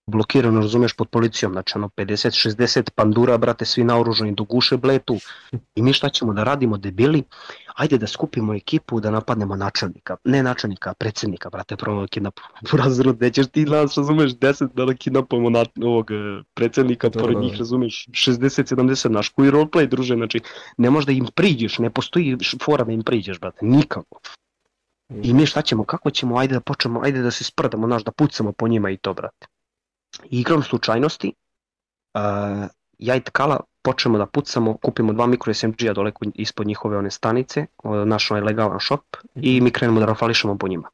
blokirano, razumeš, pod policijom, znači ono 50-60 pandura, brate, svi naoružani do guše bletu i mi šta ćemo da radimo, debili, ajde da skupimo ekipu da napadnemo načelnika, ne načelnika, predsednika, brate, prvo kidnap, razrod, nećeš ti nas, razumeš, 10 da kidnapujemo na, ovog eh, predsednika, Da, pored da, njih, da. razumeš, 60-70 naš, koji roleplay, druže, znači, ne možeš da im priđeš, ne postoji fora da im priđeš, brate, nikako. I mi šta ćemo, kako ćemo, ajde da počnemo, ajde da se sprdamo, znaš, da pucamo po njima i to, brate. Igrom slučajnosti, uh, ja i Tkala počnemo da pucamo, kupimo dva mikro SMG-a dole ispod njihove one stanice, naš onaj legalan shop, i mi krenemo da rafališemo po njima.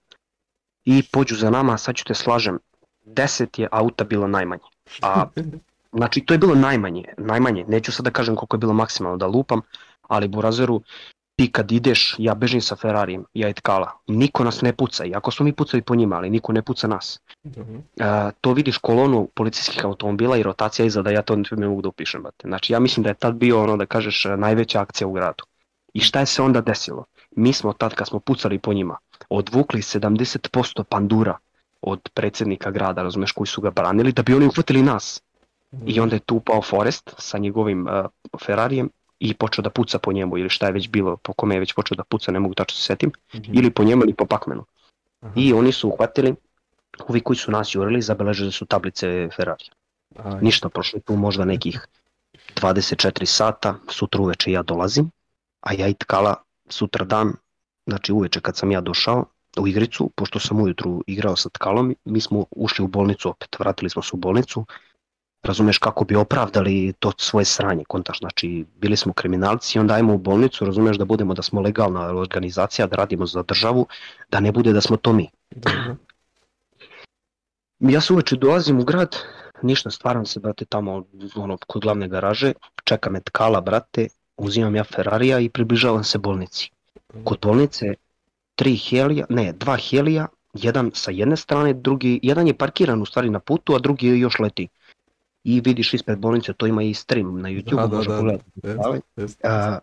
I pođu za nama, sad ću te slažem, 10 je auta bilo najmanje. A Znači, to je bilo najmanje, najmanje. Neću sad da kažem koliko je bilo maksimalno da lupam, ali Burazeru, ti kad ideš, ja bežim sa Ferrarijem, ja i Tkala. Niko nas ne puca, iako smo mi pucali po njima, ali niko ne puca nas. Dobro. A, to vidiš kolonu policijskih automobila i rotacija iza da ja to ne mogu da upišem. Brate. Znači, ja mislim da je tad bio ono da kažeš najveća akcija u gradu. I šta je se onda desilo? Mi smo tad kad smo pucali po njima, odvukli 70% pandura od predsjednika grada, razumeš, koji su ga branili, da bi oni uhvatili nas. I onda je tu upao Forest sa njegovim uh, Ferrarijem i počeo da puca po njemu ili šta je već bilo, po kome je već počeo da puca, ne mogu tačno se setim, Mhm. ili po njemu ili po Pacmanu. Aha. I oni su uhvatili, ovi koji su nas jurili, zabeležili su tablice Ferrari. Aj, Ništa, prošlo tu možda nekih 24 sata, sutra uveče ja dolazim, a ja i tkala sutra dan, znači uveče kad sam ja došao u igricu, pošto sam ujutru igrao sa tkalom, mi smo ušli u bolnicu opet, vratili smo se u bolnicu, razumeš kako bi opravdali to svoje sranje, kontaš, znači bili smo kriminalci i onda ajmo u bolnicu, razumeš da budemo da smo legalna organizacija, da radimo za državu, da ne bude da smo to mi. dobro. Ja se uveče dolazim u grad, ništa, stvaram se, brate, tamo ono, kod glavne garaže, čeka me tkala, brate, uzimam ja Ferrarija i približavam se bolnici. Kod bolnice tri helija, ne, dva helija, jedan sa jedne strane, drugi, jedan je parkiran u stvari na putu, a drugi još leti. I vidiš ispred bolnice, to ima i stream na YouTube, Da, da, može da, pogledati. Ali, jest. a,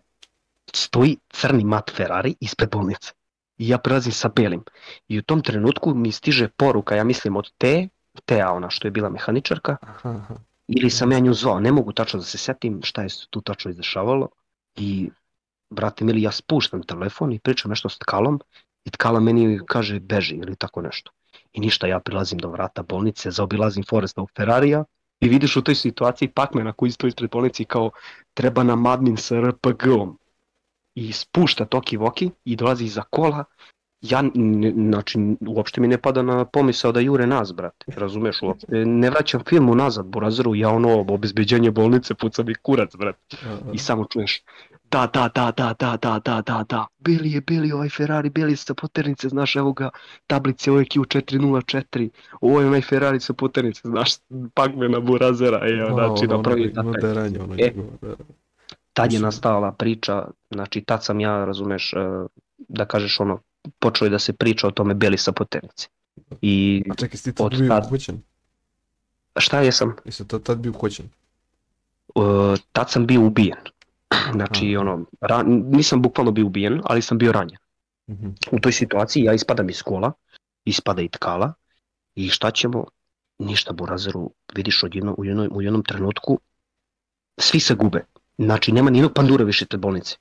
stoji crni mat Ferrari ispred bolnice. I ja prelazim sa belim. I u tom trenutku mi stiže poruka, ja mislim od te, Tea ona što je bila mehaničarka, Aha, aha. ili sam ja nju zvao, ne mogu tačno da se setim šta je tu tačno izdešavalo. I, brate mili, ja spuštam telefon i pričam nešto s tkalom i tkala meni kaže beži ili tako nešto. I ništa, ja prilazim do vrata bolnice, zaobilazim Foresta u Ferrarija i vidiš u toj situaciji Pacmana koji stoji ispred bolnice i kao treba nam admin sa RPG-om. I spušta toki voki i dolazi iza kola ja, znači, uopšte mi ne pada na pomisao da jure nas, brate, razumeš, uopšte? Ne vraćam film unazad, burazeru, ja ono, obezbeđenje bolnice, puca mi kurac, brate, i samo čuješ, da, da, da, da, da, da, da, da, da, bili je, bili ovaj Ferrari, bili sa poternice, znaš, evo ga, tablice OEQ 404, ovo je onaj Ferrari sa poternice, znaš, pakmena burazera, e, Da, znači, ono, taj- deranje, ono E, njegovo, da. tad je nastala priča, znači tad sam ja, razumeš, e, da kažeš ono, počeo je da se priča o tome beli sa poternice. I A čekaj, si tad bio tad- uhoćen? šta jesam? Jesi tad, tad bio uhoćen? Uh, tad sam bio ubijen. Znači, Aha. ono, ra, nisam bukvalno bio ubijen, ali sam bio ranjen. Mhm. U toj situaciji ja ispadam iz kola, ispada i tkala i šta ćemo? Ništa burazeru, vidiš odjedno, u, jednom, u jednom trenutku svi se gube. Znači nema nijednog pandura više te bolnice.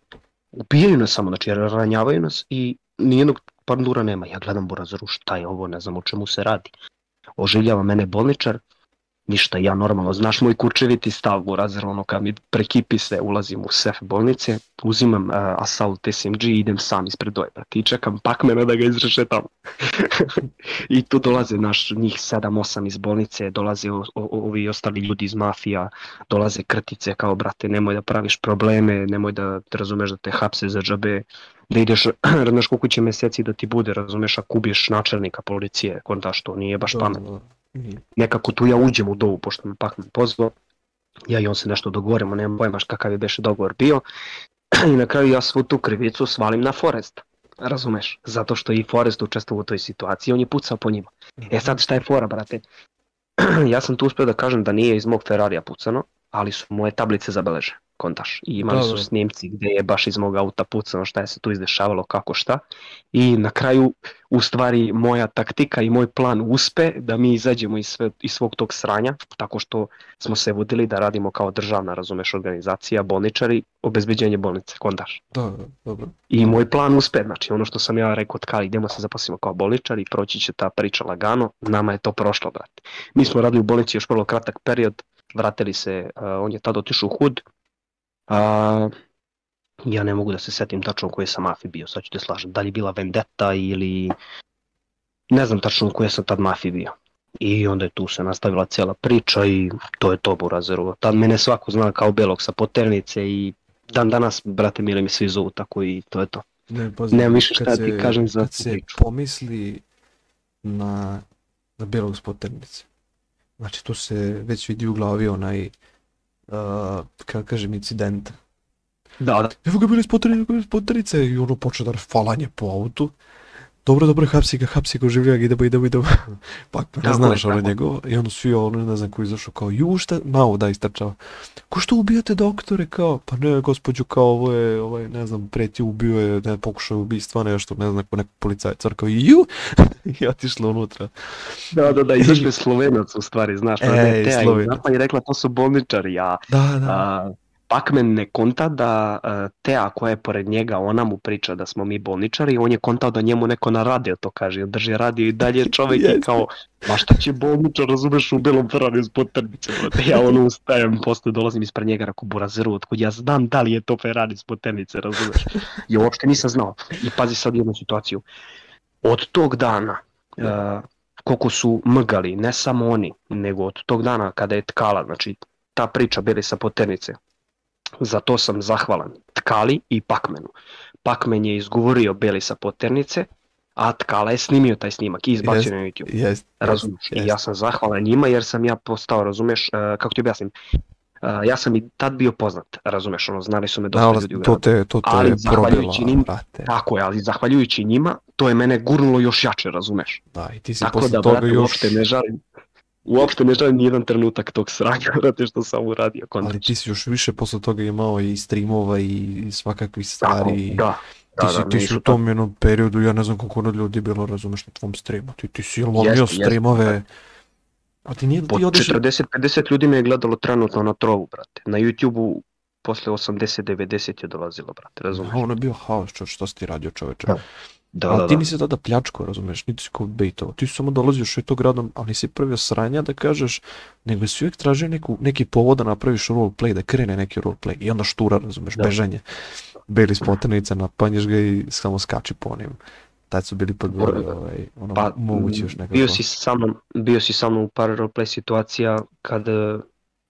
Ubijaju nas samo, znači ranjavaju nas i nijednog pandura nema. Ja gledam burazeru šta je ovo, ne znam o čemu se radi. Oživljava mene bolničar, ništa, ja normalno, znaš moj kurčeviti stav burazer, ono kad mi prekipi se, ulazim u sef bolnice, uzimam uh, Assault SMG i idem sam ispred doje, brate, i čekam pakmena da ga izreše tamo. I tu dolaze naš, njih 7-8 iz bolnice, dolaze o, o, ovi ostali ljudi iz mafija, dolaze krtice kao, brate, nemoj da praviš probleme, nemoj da te razumeš da te hapse za džabe, da ideš, znaš koliko će meseci da ti bude, razumeš, ako ubiješ načelnika policije, kontaš to, nije baš Da, pametno da. Nekako tu ja uđem u dovu, pošto me Pakman pozvao, ja i on se nešto dogovorimo, nemam pojma kakav je beše dogovor bio, i na kraju ja svu tu krivicu svalim na Forest, razumeš, zato što i Forest učestvovao u toj situaciji, on je pucao po njima. E sad šta je fora, brate? ja sam tu uspio da kažem da nije iz mog Ferrarija pucano, ali su moje tablice zabeleže, kontaš. I imali Da, su snimci gde je baš iz mog auta pucano šta je se tu izdešavalo, kako šta. I na kraju, u stvari, moja taktika i moj plan uspe da mi izađemo iz, sve, iz svog tog sranja, tako što smo se vodili da radimo kao državna, razumeš, organizacija, bolničari, obezbeđenje bolnice, kontaš. Da, dobro. I moj plan uspe, znači ono što sam ja rekao tkali, idemo se zaposlimo kao bolničari, proći će ta priča lagano, nama je to prošlo, brate. Mi smo radili u bolnici još vrlo kratak period, vratili se, uh, on je tad otišao u hud, a ja ne mogu da se setim tačno u kojoj sam mafiji bio, sad ću te slažem, da li je bila vendetta ili ne znam tačno u kojoj sam tad mafiji bio. I onda je tu se nastavila cijela priča i to je to Burazerovo. Tad mene svako zna kao belog sa poternice i dan danas, brate mili mi svi zovu tako i to je to. Ne, pazi, Nemam više šta da ti kažem za kad se priču. pomisli na, na belog spoternice. Znači tu se već vidi u glavi onaj, uh, kako kažem, incident. Da, da. Evo ga bili spoternice, evo ga bili spoternice i ono počne da falanje po autu. Dobro, dobro, hapsi ga, hapsi ga, življa ga, idemo, idemo, idemo. Pa, ne Tako znaš je, ono njegovo. I onda svi ono, ne znam ko izašao kao, ju šta, malo da istrčava. Ko što ubijate doktore, kao, pa ne, gospođu, kao ovo je, ovaj, ne znam, preti ubio je, ne, pokušao je ubistva, nešto, ne znam, ko nekog policajca, kao, ju, i otišla unutra. Da, da, da, izašao je Slovenac u stvari, znaš, pa ne, Teja je Slovenac. i rekla to su bolničari, a, Da, da, a Pakmen ne konta da a, Teja koja je pored njega, ona mu priča da smo mi bolničari, on je kontao da njemu neko na radio to kaže, drži radio i dalje čovek je kao, ma šta će bolničar, razumeš, u belom s poternice, brate. ja ono ustajem, posle dolazim ispred njega, rako burazeru, otkud ja znam da li je to Ferrari s poternice, razumeš, ja uopšte nisam znao, i pazi sad jednu situaciju, od tog dana, a, koliko su mrgali, ne samo oni, nego od tog dana kada je tkala, znači ta priča bili sa poternice, za to sam zahvalan Tkali i Pakmenu. Pakmen je izgovorio Beli sa poternice, a Tkala je snimio taj snimak i izbacio na YouTube. jest, Razumeš? I jest. ja sam zahvalan njima jer sam ja postao, razumeš, uh, kako ti objasnim, uh, ja sam i tad bio poznat, razumeš, ono, znali su me dosta ali ljudi u to gradu. te, to te Ali je zahvaljujući njim- brate. Tako je, ali zahvaljujući njima, to je mene gurnulo još jače, razumeš? Da, i ti si Tako posle da, toga brate, još... uopšte ne žalim. Uopšte ne žalim nijedan trenutak tog sranja, brate, što sam uradio. Ali kontač. ti si još više posle toga imao i streamova i svakakvih stvari. da. Ti Da, si, da, ti meni si u tom jednom periodu, ja ne znam koliko ono ljudi bilo, razumeš, na tvom streamu. Ti, ti si lomio jeste. streamove. A ti nije da Po ti odeš... 40-50 ljudi me je gledalo trenutno na trovu, brate. Na YouTube-u posle 80-90 je dolazilo, brate, razumeš? A ono je bio haos, čo, šta si ti radio čoveče. Da. Da, ali da, ti da. nisi tada pljačko, razumeš, niti si kao bejtovo. Ti si samo dolazio što je to gradom, ali nisi prvi sranja da kažeš, nego si uvijek tražio neku, neki povod da napraviš roleplay, da krene neki roleplay. I onda štura, razumeš, Da. bežanje. Beli spotenica, napanješ ga i samo skači po onim tad su bili pod ovaj, ono, Pa, moguće još nekako. Bio si sa mnom, bio si sa mnom u par roleplay situacija kad e,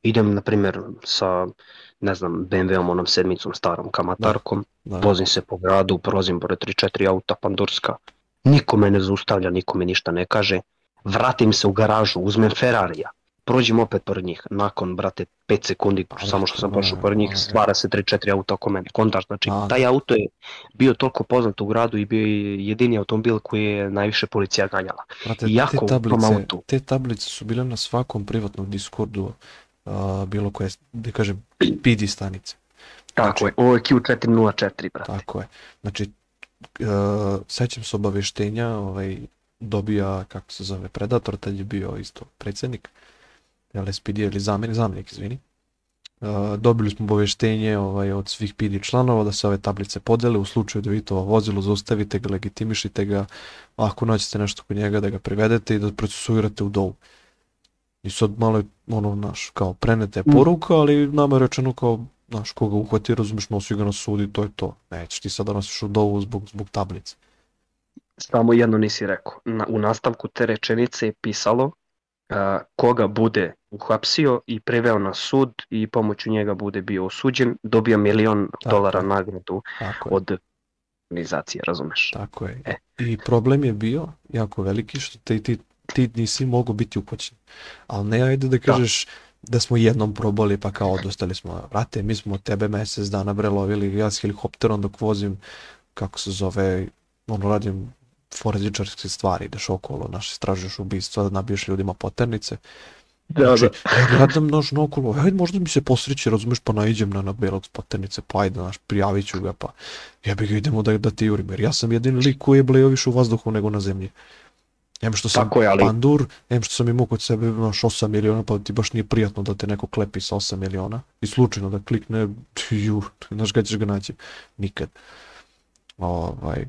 idem, na primjer, sa, ne znam, BMW-om, onom sedmicom starom kamatarkom, da, vozim se po gradu, prolazim pored 3-4 auta Pandurska, niko me ne zaustavlja, niko mi ništa ne kaže, vratim se u garažu, uzmem Ferrarija, prođem opet pored njih, nakon, brate, 5 sekundi, Pa, samo što sam da, prošao pored njih, da. stvara se 3-4 auta oko mene, kontaž, znači, A, da. taj auto je bio toliko poznat u gradu i bio je jedini automobil koji je najviše policija ganjala. Brate, jako te tablice, te tablice su bile na svakom privatnom Discordu, a, bilo koje, da kažem, PD stanice. Tako Znači- je, ovo je Q404, brate. Tako je. Znači, uh, sećam se obaveštenja, ovaj, dobija, kako se zove, Predator, tad je bio isto predsjednik, LSPD ili zamjenik, zamjenik, izvini. Uh, dobili smo obaveštenje ovaj, od svih PD članova da se ove tablice podele u slučaju da vi to vozilo zaustavite ga, legitimišite ga, ako naćete nešto kod njega da ga privedete i da procesuirate u dovu. I sad malo je ono, naš, kao prenete je poruka, ali nama je rečeno kao, znaš, koga uhvati, razumiješ, nosi ga na sud i to je to. Nećeš ti sad da nosiš u dovu zbog, zbog tablice. Samo jedno nisi rekao. Na, u nastavku te rečenice je pisalo a, koga bude uhapsio i priveo na sud i pomoću njega bude bio osuđen, dobio milion Tako dolara je. nagradu Tako je. od organizacije, razumeš? Tako je. E. I problem je bio jako veliki što te, ti, ti nisi mogao biti upoćen. Ali ne ajde da kažeš da. smo jednom probali pa kao odostali smo. Brate, mi smo tebe mjesec dana bre lovili, ja s helikopterom dok vozim, kako se zove, ono radim forenzičarske stvari, ideš okolo, naš istražuješ ubistva, nabiješ ljudima poternice. Znači, ja gledam naš naokolo, ajde možda mi se posreći, razumeš, pa naiđem na, na belog poternice, pa ajde, naš, prijavit ću ga, pa jebi ga, idemo da, da ti jurim, jer ja sam jedini lik koji je blejo više u vazduhu nego na zemlji. Em što sam Tako je, ali- pandur, em što sam imao kod sebe naš 8 miliona, pa ti baš nije prijatno da te neko klepi sa 8 miliona i slučajno da klikne, ju, znaš kada ćeš ga naći? Nikad. Ovaj,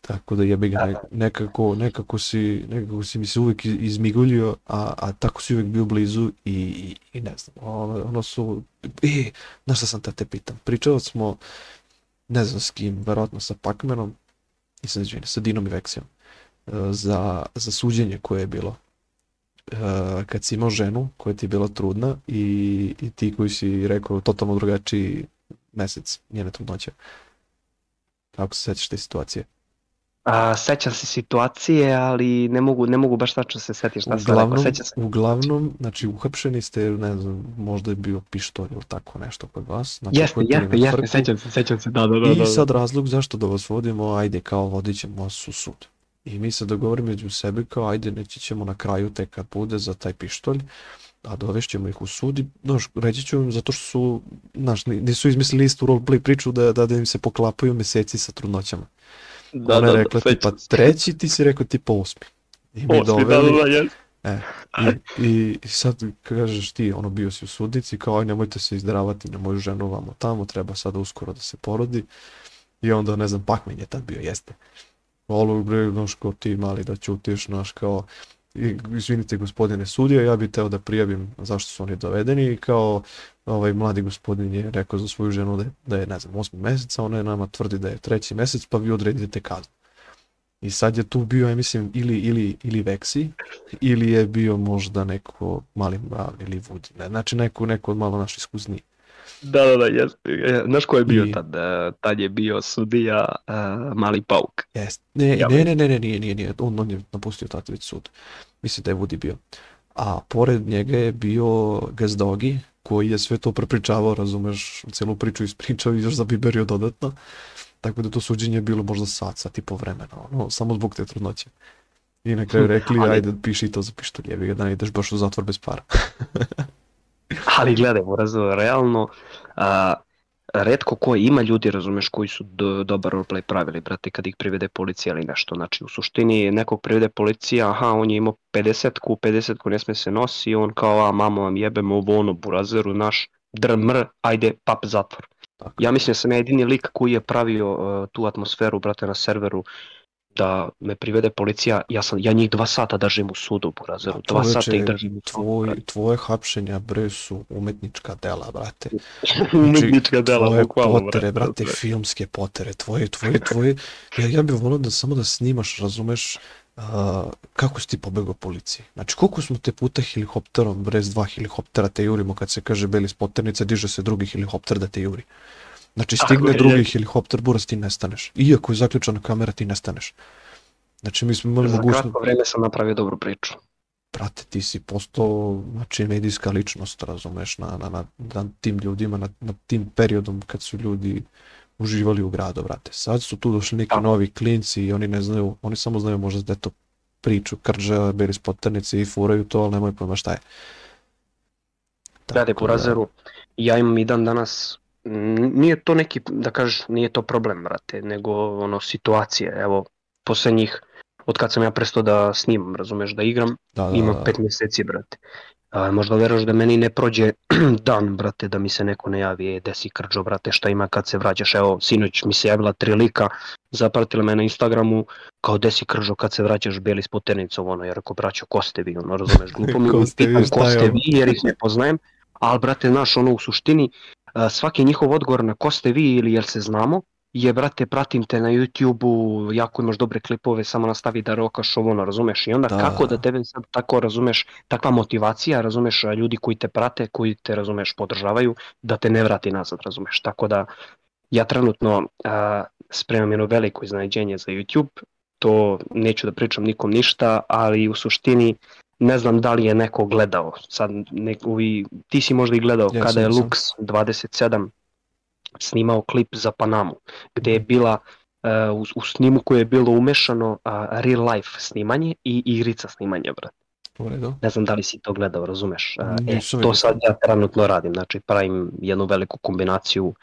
tako da jebi ga, ne- nekako, nekako, si, nekako si mi se uvijek iz- izmigoljio, a, a tako si uvijek bio blizu i, i, i ne znam, ono, ono su, e, znaš šta sam te te pitam, pričao smo, ne znam s kim, verovatno sa Pacmanom i sa, sa Dinom i Veksijom, e, za, za suđenje koje je bilo. E, kad si imao ženu koja ti je bila trudna i, i ti koji si rekao totalno drugačiji mesec njene trudnoće. Kako se sećaš te situacije? A, sećam se situacije, ali ne mogu, ne mogu baš tačno se setiti šta sam rekao. Uglavnom, Sećam se. uglavnom, znači uhapšeni ste, ne znam, možda je bio pištolj ili tako nešto kod vas. Znači, Jeste, jeste, jeste, sećam se, sećam se, da, da, da. I da. sad razlog zašto da vas vodimo, ajde kao vodit ćemo vas u sud. I mi se dogovorimo među sebi kao ajde neći ćemo na kraju tek kad bude za taj pištolj, a dovešćemo ih u sud i znaš, reći ću im zato što su, znaš, ni- nisu izmislili istu roleplay priču da, da, da im se poklapaju meseci sa trudnoćama. da, Ona da, je da, rekla sećam tipa treći, ti si rekao tipa osmi. I mi Osmi, da, doveli, da, da, jeste. E, i, i, i sad kažeš ti, ono bio si u sudnici, kao aj nemojte se izdravati na moju ženu vamo tamo, treba sada uskoro da se porodi. I onda, ne znam, Pakmen je tad bio, jeste. Olo, bre, znaš, kao ti mali da ćutiš, znaš, kao, i, izvinite gospodine sudija, ja bih teo da prijavim zašto su oni dovedeni i kao ovaj mladi gospodin je rekao za svoju ženu da je, da je ne znam, osmi mesec, a ona je nama tvrdi da je treći mesec, pa vi odredite kaznu. I sad je tu bio, ja mislim, ili, ili, ili Veksi, ili je bio možda neko mali mrav ili Vudi, znači neko, neko od malo naš iskusniji. Da, da, da, jeste. E, Znaš ko je bio I- tad? E, Tad je bio sudija e, Mali Pauk. Jest. Ne, Ja ne, ne, ne, ne, nije, nije, nije, on, on je napustio tad već sud. Mislim da je Vudi bio. A pored njega je bio Gazdogi, koji je sve to prepričavao, razumeš, celu priču ispričao i još zabiberio dodatno. Tako da to suđenje je bilo možda sat, sat i po vremena, ono, samo zbog te trudnoće. I na kraju rekli, Ali- ajde, piši to za pištolj, jebi ga da ne ideš baš u zatvor bez para. Ali gledaj, moraz, realno, a, redko ko ima ljudi, razumeš, koji su do, dobar roleplay pravili, brate, kad ih privede policija ili nešto. Znači, u suštini nekog privede policija, aha, on je imao 50-ku, 50-ku ne sme se nosi, on kao, a mamo vam jebem ovo ono, burazeru naš, drmr, ajde, pap zatvor. Tako. Ja mislim da sam ja jedini lik koji je pravio uh, tu atmosferu, brate, na serveru, da me privede policija, ja sam ja njih dva sata držim u sudu, burazeru, dva Čoveče, sata ih držim u sudu. Tvoj, tvoje hapšenja, bre, su umetnička dela, brate. Umetnička dela, tvoje bukvalno, potere, brate, filmske potere, tvoje, tvoje, tvoje. Ja, ja bih volio da samo da snimaš, razumeš, a, kako si ti pobegao policiji. Znači, koliko smo te puta helikopterom, brez dva helikoptera te jurimo, kad se kaže beli spoternica, diže se drugi helikopter da te juri. Znači, Tako stigne je, drugi je. helikopter, buras, ti nestaneš. Iako je zaključana kamera, ti nestaneš. Znači, mi smo imali Za mogućnost... kratko vreme sam napravio dobru priču. brate, ti si postao znači, medijska ličnost, razumeš, na, na, na, na tim ljudima, na, na tim periodom kad su ljudi uživali u gradu, brate. Sad su tu došli neki Da. novi klinci i oni ne znaju, oni samo znaju možda da je to priču, krđe, beri spoternice i furaju to, ali nemoj pojma šta je. Rade Tako po da- razeru, ja imam i dan danas, nije to neki, da kažeš, nije to problem, brate, nego ono, situacije, evo, posljednjih, od kad sam ja prestao da snimam, razumeš, da igram, Da, da, ima da. pet mjeseci, brate. A, možda veruješ da meni ne prođe dan, brate, da mi se neko ne javi, e, desi krđo, brate, šta ima kad se vraćaš, evo, sinoć mi se javila tri lika, zapratila me na Instagramu, kao desi krđo kad se vraćaš beli s potenicom, ono, jer ako braćo, ko ste vi, ono, razumeš, glupo mi Ko ste vi, pitam šta ko ste vi, jer ih ne poznajem, ali, brate, znaš, ono, u suštini, svaki njihov odgovor na ko ste vi ili jel se znamo, je, brate, pratim te na YouTube-u, jako imaš dobre klipove, samo nastavi da rokaš ovo, ono, razumeš, i onda Da. kako da tebe sad tako, razumeš, takva motivacija, razumeš, ljudi koji te prate, koji te, razumeš, podržavaju, da te ne vrati nazad, razumeš, tako da ja trenutno a, spremam jedno veliko iznenađenje za YouTube, to neću da pričam nikom ništa, ali u suštini ne znam da li je neko gledao, sad nekovi, ti si možda i gledao Ja kada je. Lux 27 snimao klip za Panamu, gde je bila e, u, u snimu koje je bilo umešano a, real life snimanje i igrica snimanja, brate. U redu. Ne znam da li si to gledao, razumeš? A, e, to sad ja trenutno radim, znači pravim jednu veliku kombinaciju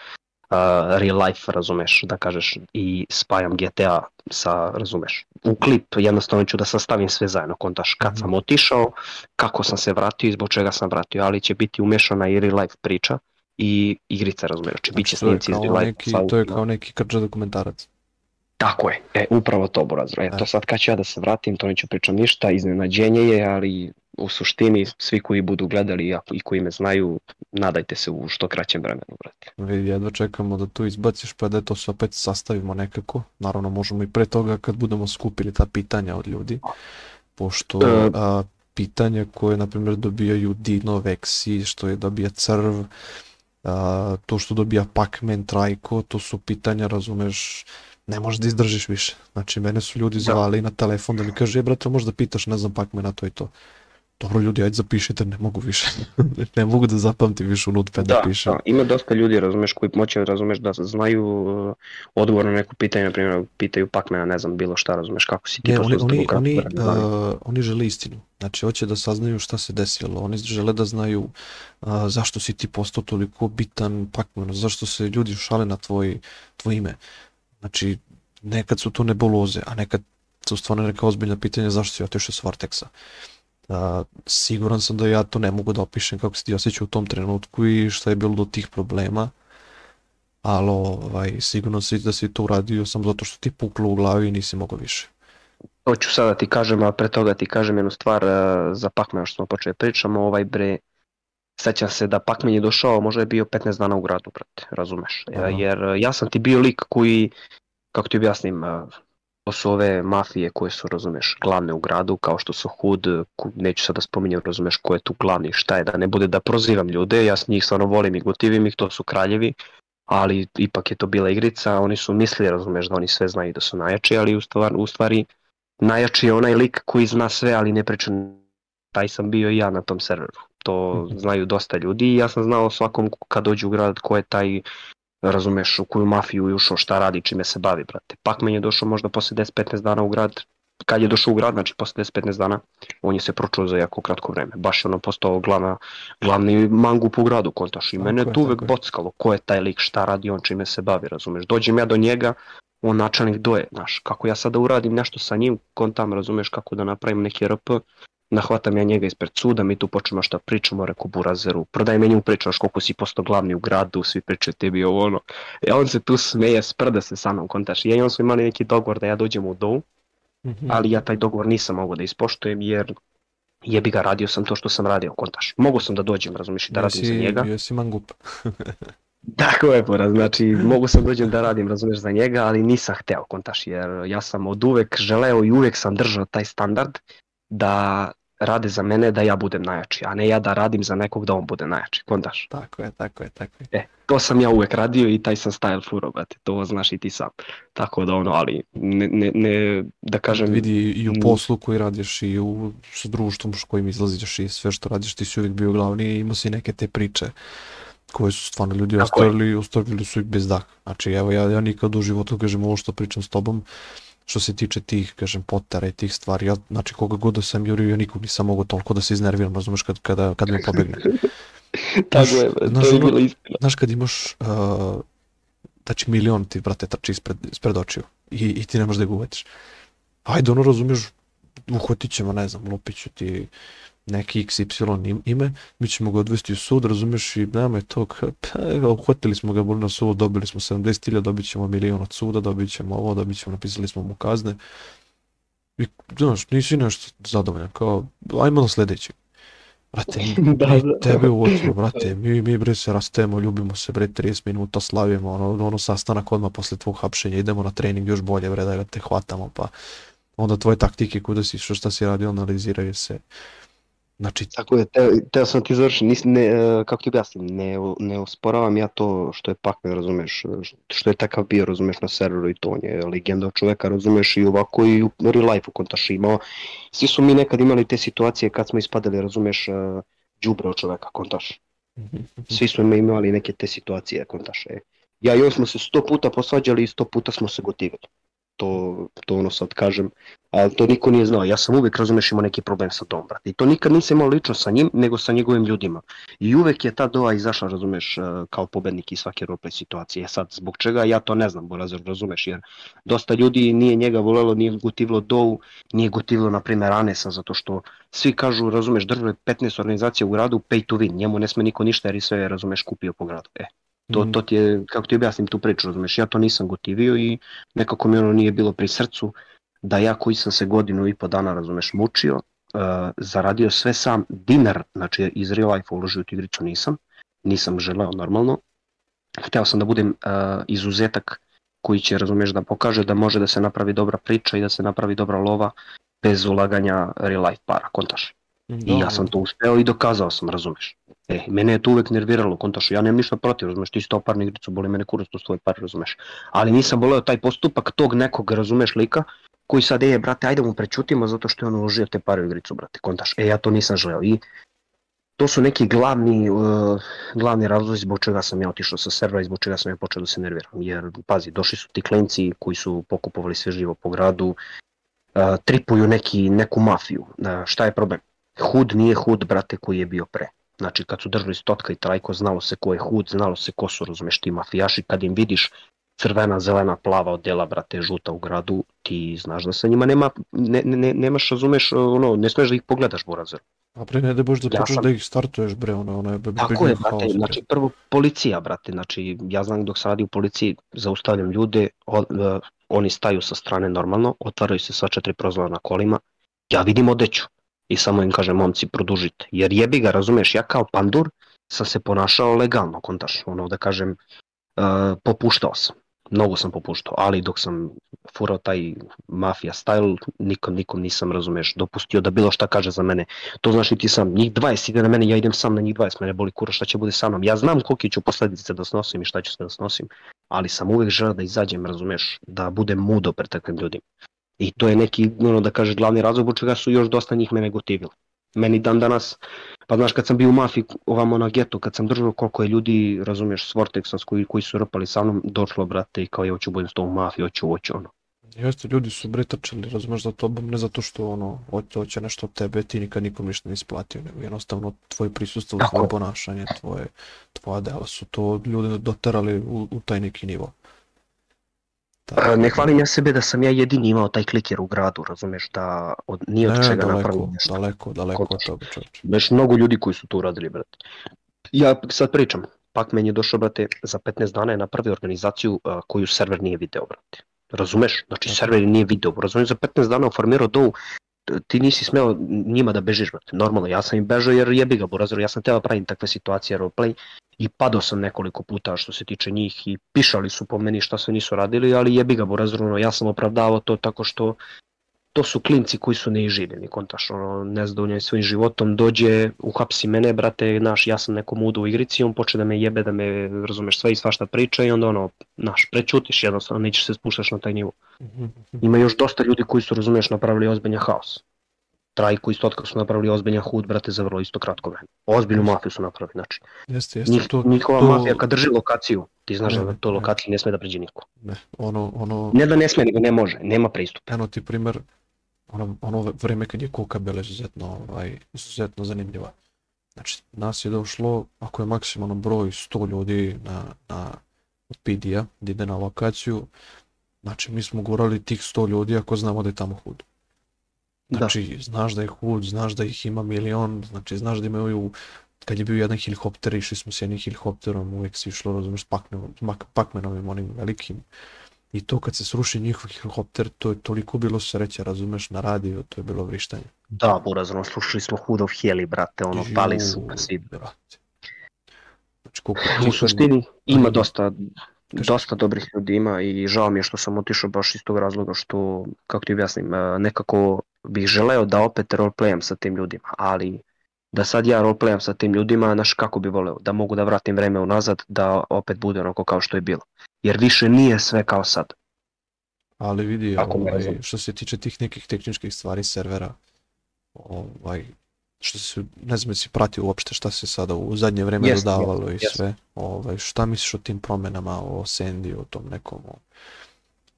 a, real life, razumeš, da kažeš, i spajam GTA sa, razumeš, u klip jednostavno ću da sastavim sve zajedno, kontaš kad sam otišao, kako sam se vratio i zbog čega sam vratio, ali će biti umešana i real life priča i igrica, razumeš, znači bit će je snimci iz real life. neki, to je kao neki krđa dokumentarac. Tako je, e, upravo to Burazro. Eto Da. sad kad ću ja da se vratim, to neću pričam ništa, iznenađenje je, ali u suštini svi koji budu gledali i koji me znaju, nadajte se u što kraćem vremenu, brate. Vidi, jedva čekamo da to izbaciš pa da to se opet sastavimo nekako. Naravno možemo i pre toga kad budemo skupili ta pitanja od ljudi. Pošto E. a, pitanja koje na primjer dobijaju Dino, Vexi, što je dobija Crv, a, to što dobija Pac-Man, Trajko, to su pitanja, razumeš, ne možeš da izdržiš više. Znači mene su ljudi zvali na telefon da mi kaže, e brate, možda pitaš, ne znam, Pac-Mana, to i to. Dobro ljudi, ajde zapišite, ne mogu više. ne mogu da zapamtim više u notepad da, pišem. da, ima dosta ljudi, razumeš, koji moće, razumeš, da znaju uh, odgovor na neko pitanje, na primjer, pitaju Pac-Mana, ne znam, bilo šta, razumeš, kako si ti Ne, oni, što oni, kratko oni, znali. uh, oni žele istinu. Znači, hoće da saznaju šta se desilo. Oni žele da znaju uh, zašto si ti postao toliko bitan Pac-Man, zašto se ljudi šale na tvoj, tvoj ime. Znači, nekad su to nebuloze, a nekad su stvarno neka ozbiljna pitanja zašto si otišao s Vortexa. Uh, siguran sam da ja to ne mogu da opišem kako se ti osjećao u tom trenutku i šta je bilo do tih problema. Ali ovaj, sigurno si da si to uradio samo zato što ti puklo u glavi i nisi mogao više. Hoću sada ti kažem, a pre toga ti kažem jednu stvar uh, za Pac-Man što smo počeli pričamo, ovaj bre, sećam se da Pac-Man je došao, možda je bio 15 dana u gradu, brate, razumeš? Aha. Jer uh, ja sam ti bio lik koji, kako ti objasnim, to su ove mafije koje su, razumeš, glavne u gradu, kao što su Hood, neću sad da spominjem, razumeš, ko je tu glavni, šta je, da ne bude da prozivam ljude, ja s njih stvarno volim i gotivim ih, to su kraljevi, ali ipak je to bila igrica, oni su mislili, razumeš, da oni sve znaju da su najjači, ali u stvari, u stvari najjači je onaj lik koji zna sve, ali ne priča taj sam bio i ja na tom serveru. To Mhm. znaju dosta ljudi i ja sam znao svakom kad dođe u grad ko je taj razumeš u koju mafiju je ušao, šta radi, čime se bavi, brate. Pac-Man je došao možda posle 10-15 dana u grad, kad je došao u grad, znači posle 10-15 dana, on je se pročuo za jako kratko vreme. Baš je ono postao glavna, glavni mangup u gradu, kontaš. I Tako mene je, tu uvek je. bockalo, ko je taj lik, šta radi on, čime se bavi, razumeš. Dođem ja do njega, on načelnik doje, znaš, kako ja sada uradim nešto sa njim, kontam, razumeš, kako da napravim neki RP, nahvatam ja njega ispred suda, mi tu počnemo šta pričamo, reku Burazeru, prodaj meni mu pričaš koliko si posto glavni u gradu, svi pričaju tebi ovo ono. I on se tu smeje, sprda se sa mnom, kontaš. Ja i on smo imali neki dogovor da ja dođem u dom, Mhm. ali ja taj dogovor nisam mogao da ispoštujem jer jebi ga radio sam to što sam radio, kontaš. Mogao sam da dođem, razumiješ, da radim za njega. Jesi mangup. Tako je, poraz, znači mogu sam dođem da radim, razumeš, za njega, ali nisam hteo, kontaš, jer ja sam od uvek želeo i uvek sam držao taj standard da rade za mene da ja budem najjači, a ne ja da radim za nekog da on bude najjači, kontaš. Tako je, tako je, tako je. E, to sam ja uvek radio i taj sam style furo, brate, to znaš i ti sam. Tako da ono, ali ne, ne, ne da kažem... Vidi i u poslu koji radiš i u s društvom s kojim izlaziš i sve što radiš ti si uvijek bio glavni i imao si neke te priče koje su stvarno ljudi Tako je. ostavili, ostavili su ih bez daha. Znači evo ja, ja nikad u životu kažem ovo što pričam s tobom što se tiče tih, kažem, potara i tih stvari, ja, znači koga god da sam jurio, ja nikog nisam mogao toliko da se iznerviram, razumeš, kad, kada, kad mi pobegne. Tako je, znaš, to je bilo istina. Znaš kad imaš, uh, znači milion ti, brate, trči ispred, ispred očiju i, i ti ne možeš da ga uvetiš. Ajde, ono razumiješ, uhvatit ćemo, ne znam, lupit ću ti neki XY im- ime, mi ćemo ga odvesti u sud, razumiješ, i nema je to, pa, uhvatili smo ga, na sud, dobili smo 70.000, dobit ćemo milion od suda, dobit ćemo ovo, dobit ćemo, napisali smo mu kazne. I, znaš, nisi nešto zadovoljan, kao, ajmo na sljedeći. Brate, Da, mi da. tebe u ocu, brate, mi, mi bre se rastemo, ljubimo se, bre, 30 minuta slavimo, ono, ono sastanak odmah posle tvog hapšenja, idemo na trening još bolje, bre, da te hvatamo, pa onda tvoje taktike kuda si, što šta si radio, analiziraju se. Znači, Tako je, teo, teo sam ti završiti, nis, ne, e, kako ti objasnim, ne, ne osporavam ja to što je Pac-Man, razumeš, što je takav bio, razumeš, na serveru i to, on je legenda od čoveka, razumeš, i ovako i u real life-u kontaš imao. Svi su mi nekad imali te situacije kad smo ispadali, razumeš, e, đubre od čoveka, kontaš. Svi smo mi imali neke te situacije, kontaš. E. Ja i on smo se sto puta posvađali i sto puta smo se gotivili. To, to ono sad kažem, ali to niko nije znao. Ja sam uvijek, razumeš, imao neki problem sa tom, brate. I to nikad nisam imao lično sa njim, nego sa njegovim ljudima. I uvek je ta doa izašla, razumeš, e, kao pobednik iz svake roleplay situacije. E Sad, zbog čega, ja to ne znam, Borazer, razumeš, jer dosta ljudi nije njega volelo, nije gotivilo dovu, nije gotivilo, na primjer, Anesa, zato što svi kažu, razumeš, države 15 organizacija u gradu, pay to win, njemu ne sme niko ništa jer je sve, razumeš, kupio po gradu. E, to, Mhm. to ti je, kako ti objasnim tu priču, razumeš, ja to nisam gotivio i nekako mi ono nije bilo pri srcu da ja koji sam se godinu i po dana, razumeš, mučio, uh, zaradio sve sam, dinar, znači iz real life uložio tu igricu nisam, nisam želeo normalno, hteo sam da budem uh, izuzetak koji će, razumeš, da pokaže da može da se napravi dobra priča i da se napravi dobra lova bez ulaganja real life para, kontaš. I ja sam to uspeo i dokazao sam, razumeš. E, mene je to uvek nerviralo, kontaš, ja nemam ništa protiv, razumeš, ti si to parnu igricu, boli mene kurac, to su pare, razumeš. Ali nisam voleo taj postupak tog nekog, razumeš, lika, koji sad, e, brate, ajde mu prećutimo zato što je on uložio te pare u igricu, brate, kontaš. E, ja to nisam želeo i to su neki glavni, uh, glavni razlozi zbog čega sam ja otišao sa servera i zbog čega sam ja počeo da se nerviram. Jer, pazi, došli su ti klinci koji su pokupovali sve živo po gradu, uh, tripuju neki, neku mafiju. Uh, šta je problem? Hud nije hud, brate, koji je bio pre. Znači, kad su držali Stotka i Trajko, znalo se ko je hud, znalo se ko su, razumeš, ti mafijaši, kad im vidiš crvena, zelena, plava odjela, brate, žuta u gradu, ti znaš da sa njima nema, ne, ne, ne, nemaš, razumeš, ono, ne smiješ da ih pogledaš, Borazer. A pre ne da boš da Ja počneš sam- da ih startuješ, bre, ono, ono je Tako je, brate, znači prvo policija, brate, znači ja znam dok sam radio u policiji, zaustavljam ljude, o, e, oni staju sa strane normalno, otvaraju se sva četiri prozora na kolima, ja vidim odeću i samo im kažem, momci, produžite, jer jebi ga, razumeš, ja kao pandur sam se ponašao legalno, kontaš, ono da kažem, e, popuštao sam, mnogo sam popuštao, ali dok sam furao taj mafija style, nikom, nikom nisam, razumeš, dopustio da bilo šta kaže za mene, to znaš i ti sam, njih 20 ide na mene, ja idem sam na njih 20, mene boli kura šta će bude sa mnom. Ja znam kolike ću posledice da snosim i šta ću sve da snosim, ali sam uvek želeo da izađem, razumeš, da budem mudo pred takvim ljudima. I to je neki, ono da kaže, glavni razlog zbog čega su još dosta njih mene gotivili. Meni dan danas, pa znaš kad sam bio u mafiji ovamo na getu, kad sam držao koliko je ljudi, razumeš, s Vortexom koji, koji su rpali sa mnom, došlo brate i kao ja hoću budem s tom mafiji, hoću, hoću ono. Jeste, ljudi su bre trčali, razumeš, za tobom, ne zato što ono, hoće, hoće nešto od tebe, ti nikad nikom ništa nisi platio, nego jednostavno tvoje prisustvo, tvoje je. ponašanje, tvoje, tvoja dela su to ljude doterali u, u taj neki nivo. A, Ne hvalim ja sebe da sam ja jedini imao taj kliker u gradu, razumeš, da od, nije od ne, čega daleko, napravim nešto. daleko, daleko od toga, čovječe. Već mnogo ljudi koji su to uradili, brate. Ja sad pričam, Pac-Man je došao, brate, za 15 dana je napravio organizaciju a, koju server nije video, brate. Razumeš? Znači server nije video, razumeš za 15 dana formirao dovu, ti nisi smeo njima da bežiš, brate. Normalno, ja sam im bežao jer jebi ga, burazor, ja sam teo da pravim takve situacije roleplay i padao sam nekoliko puta što se tiče njih i pišali su po meni šta sve nisu radili, ali jebi ga, burazor, ja sam opravdavao to tako što to su klinci koji su neiživljeni, kontaš, ono, nezadovoljan svojim životom, dođe, uhapsi mene, brate, naš, ja sam nekom udu u igrici, on počne da me jebe, da me, razumeš, sve i svašta priča i onda, ono, naš, prećutiš jednostavno, nećeš se spuštaš na taj nivo. Mhm. Ima još dosta ljudi koji su, razumeš, napravili ozbiljan haos. Trajku isto otkako su napravili ozbiljan hud, brate, za vrlo isto kratko vreme. Ozbiljnu mafiju su napravili, znači. Jeste, jeste. Njih, to, njihova to... mafija kad drži lokaciju, ti znaš ne, da to lokaciji ne sme da pređe niko. Ne, ono, ono... Ne da ne sme, nego ne može, nema pristupa. Eno ti primer, ono, ono vreme kad je Kuka bila izuzetno, ovaj, izuzetno zanimljiva. Znači, nas je došlo, ako je maksimalno broj 100 ljudi na, na PD-a, gdje ide na lokaciju, znači mi smo gurali tih 100 ljudi ako znamo da je tamo hud. Znači, da. znaš da je hud, znaš da ih ima milion, znači znaš da imaju, kad je bio jedan helikopter, išli smo s jednim helikopterom, uvijek si išlo, razumiješ, s pakmenovim, onim velikim, I to kad se sruši njihov helikopter, to je toliko bilo sreće, razumeš, na radio, to je bilo vrištanje. Da, buraz, ono, slušali smo Hudov Heli, brate, ono, Ju, pali su pa svi. Brate. Znači, koliko U suštini ima dosta, dosta dobrih ljudi ima i žao mi je što sam otišao baš iz tog razloga što, kako ti objasnim, e, nekako bih želeo da opet roleplayam sa tim ljudima, ali da sad ja roleplayam sa tim ljudima, znaš kako bi voleo, da mogu da vratim vreme unazad, da opet bude onako kao što je bilo jer više nije sve kao sad. Ali vidi, Ako ovaj, što se tiče tih nekih tehničkih stvari servera, ovaj, što se, ne znam si pratio uopšte šta se sada u zadnje vreme yes, dodavalo yes, i yes. sve, ovaj, šta misliš o tim promenama, o Sandy, o tom nekom,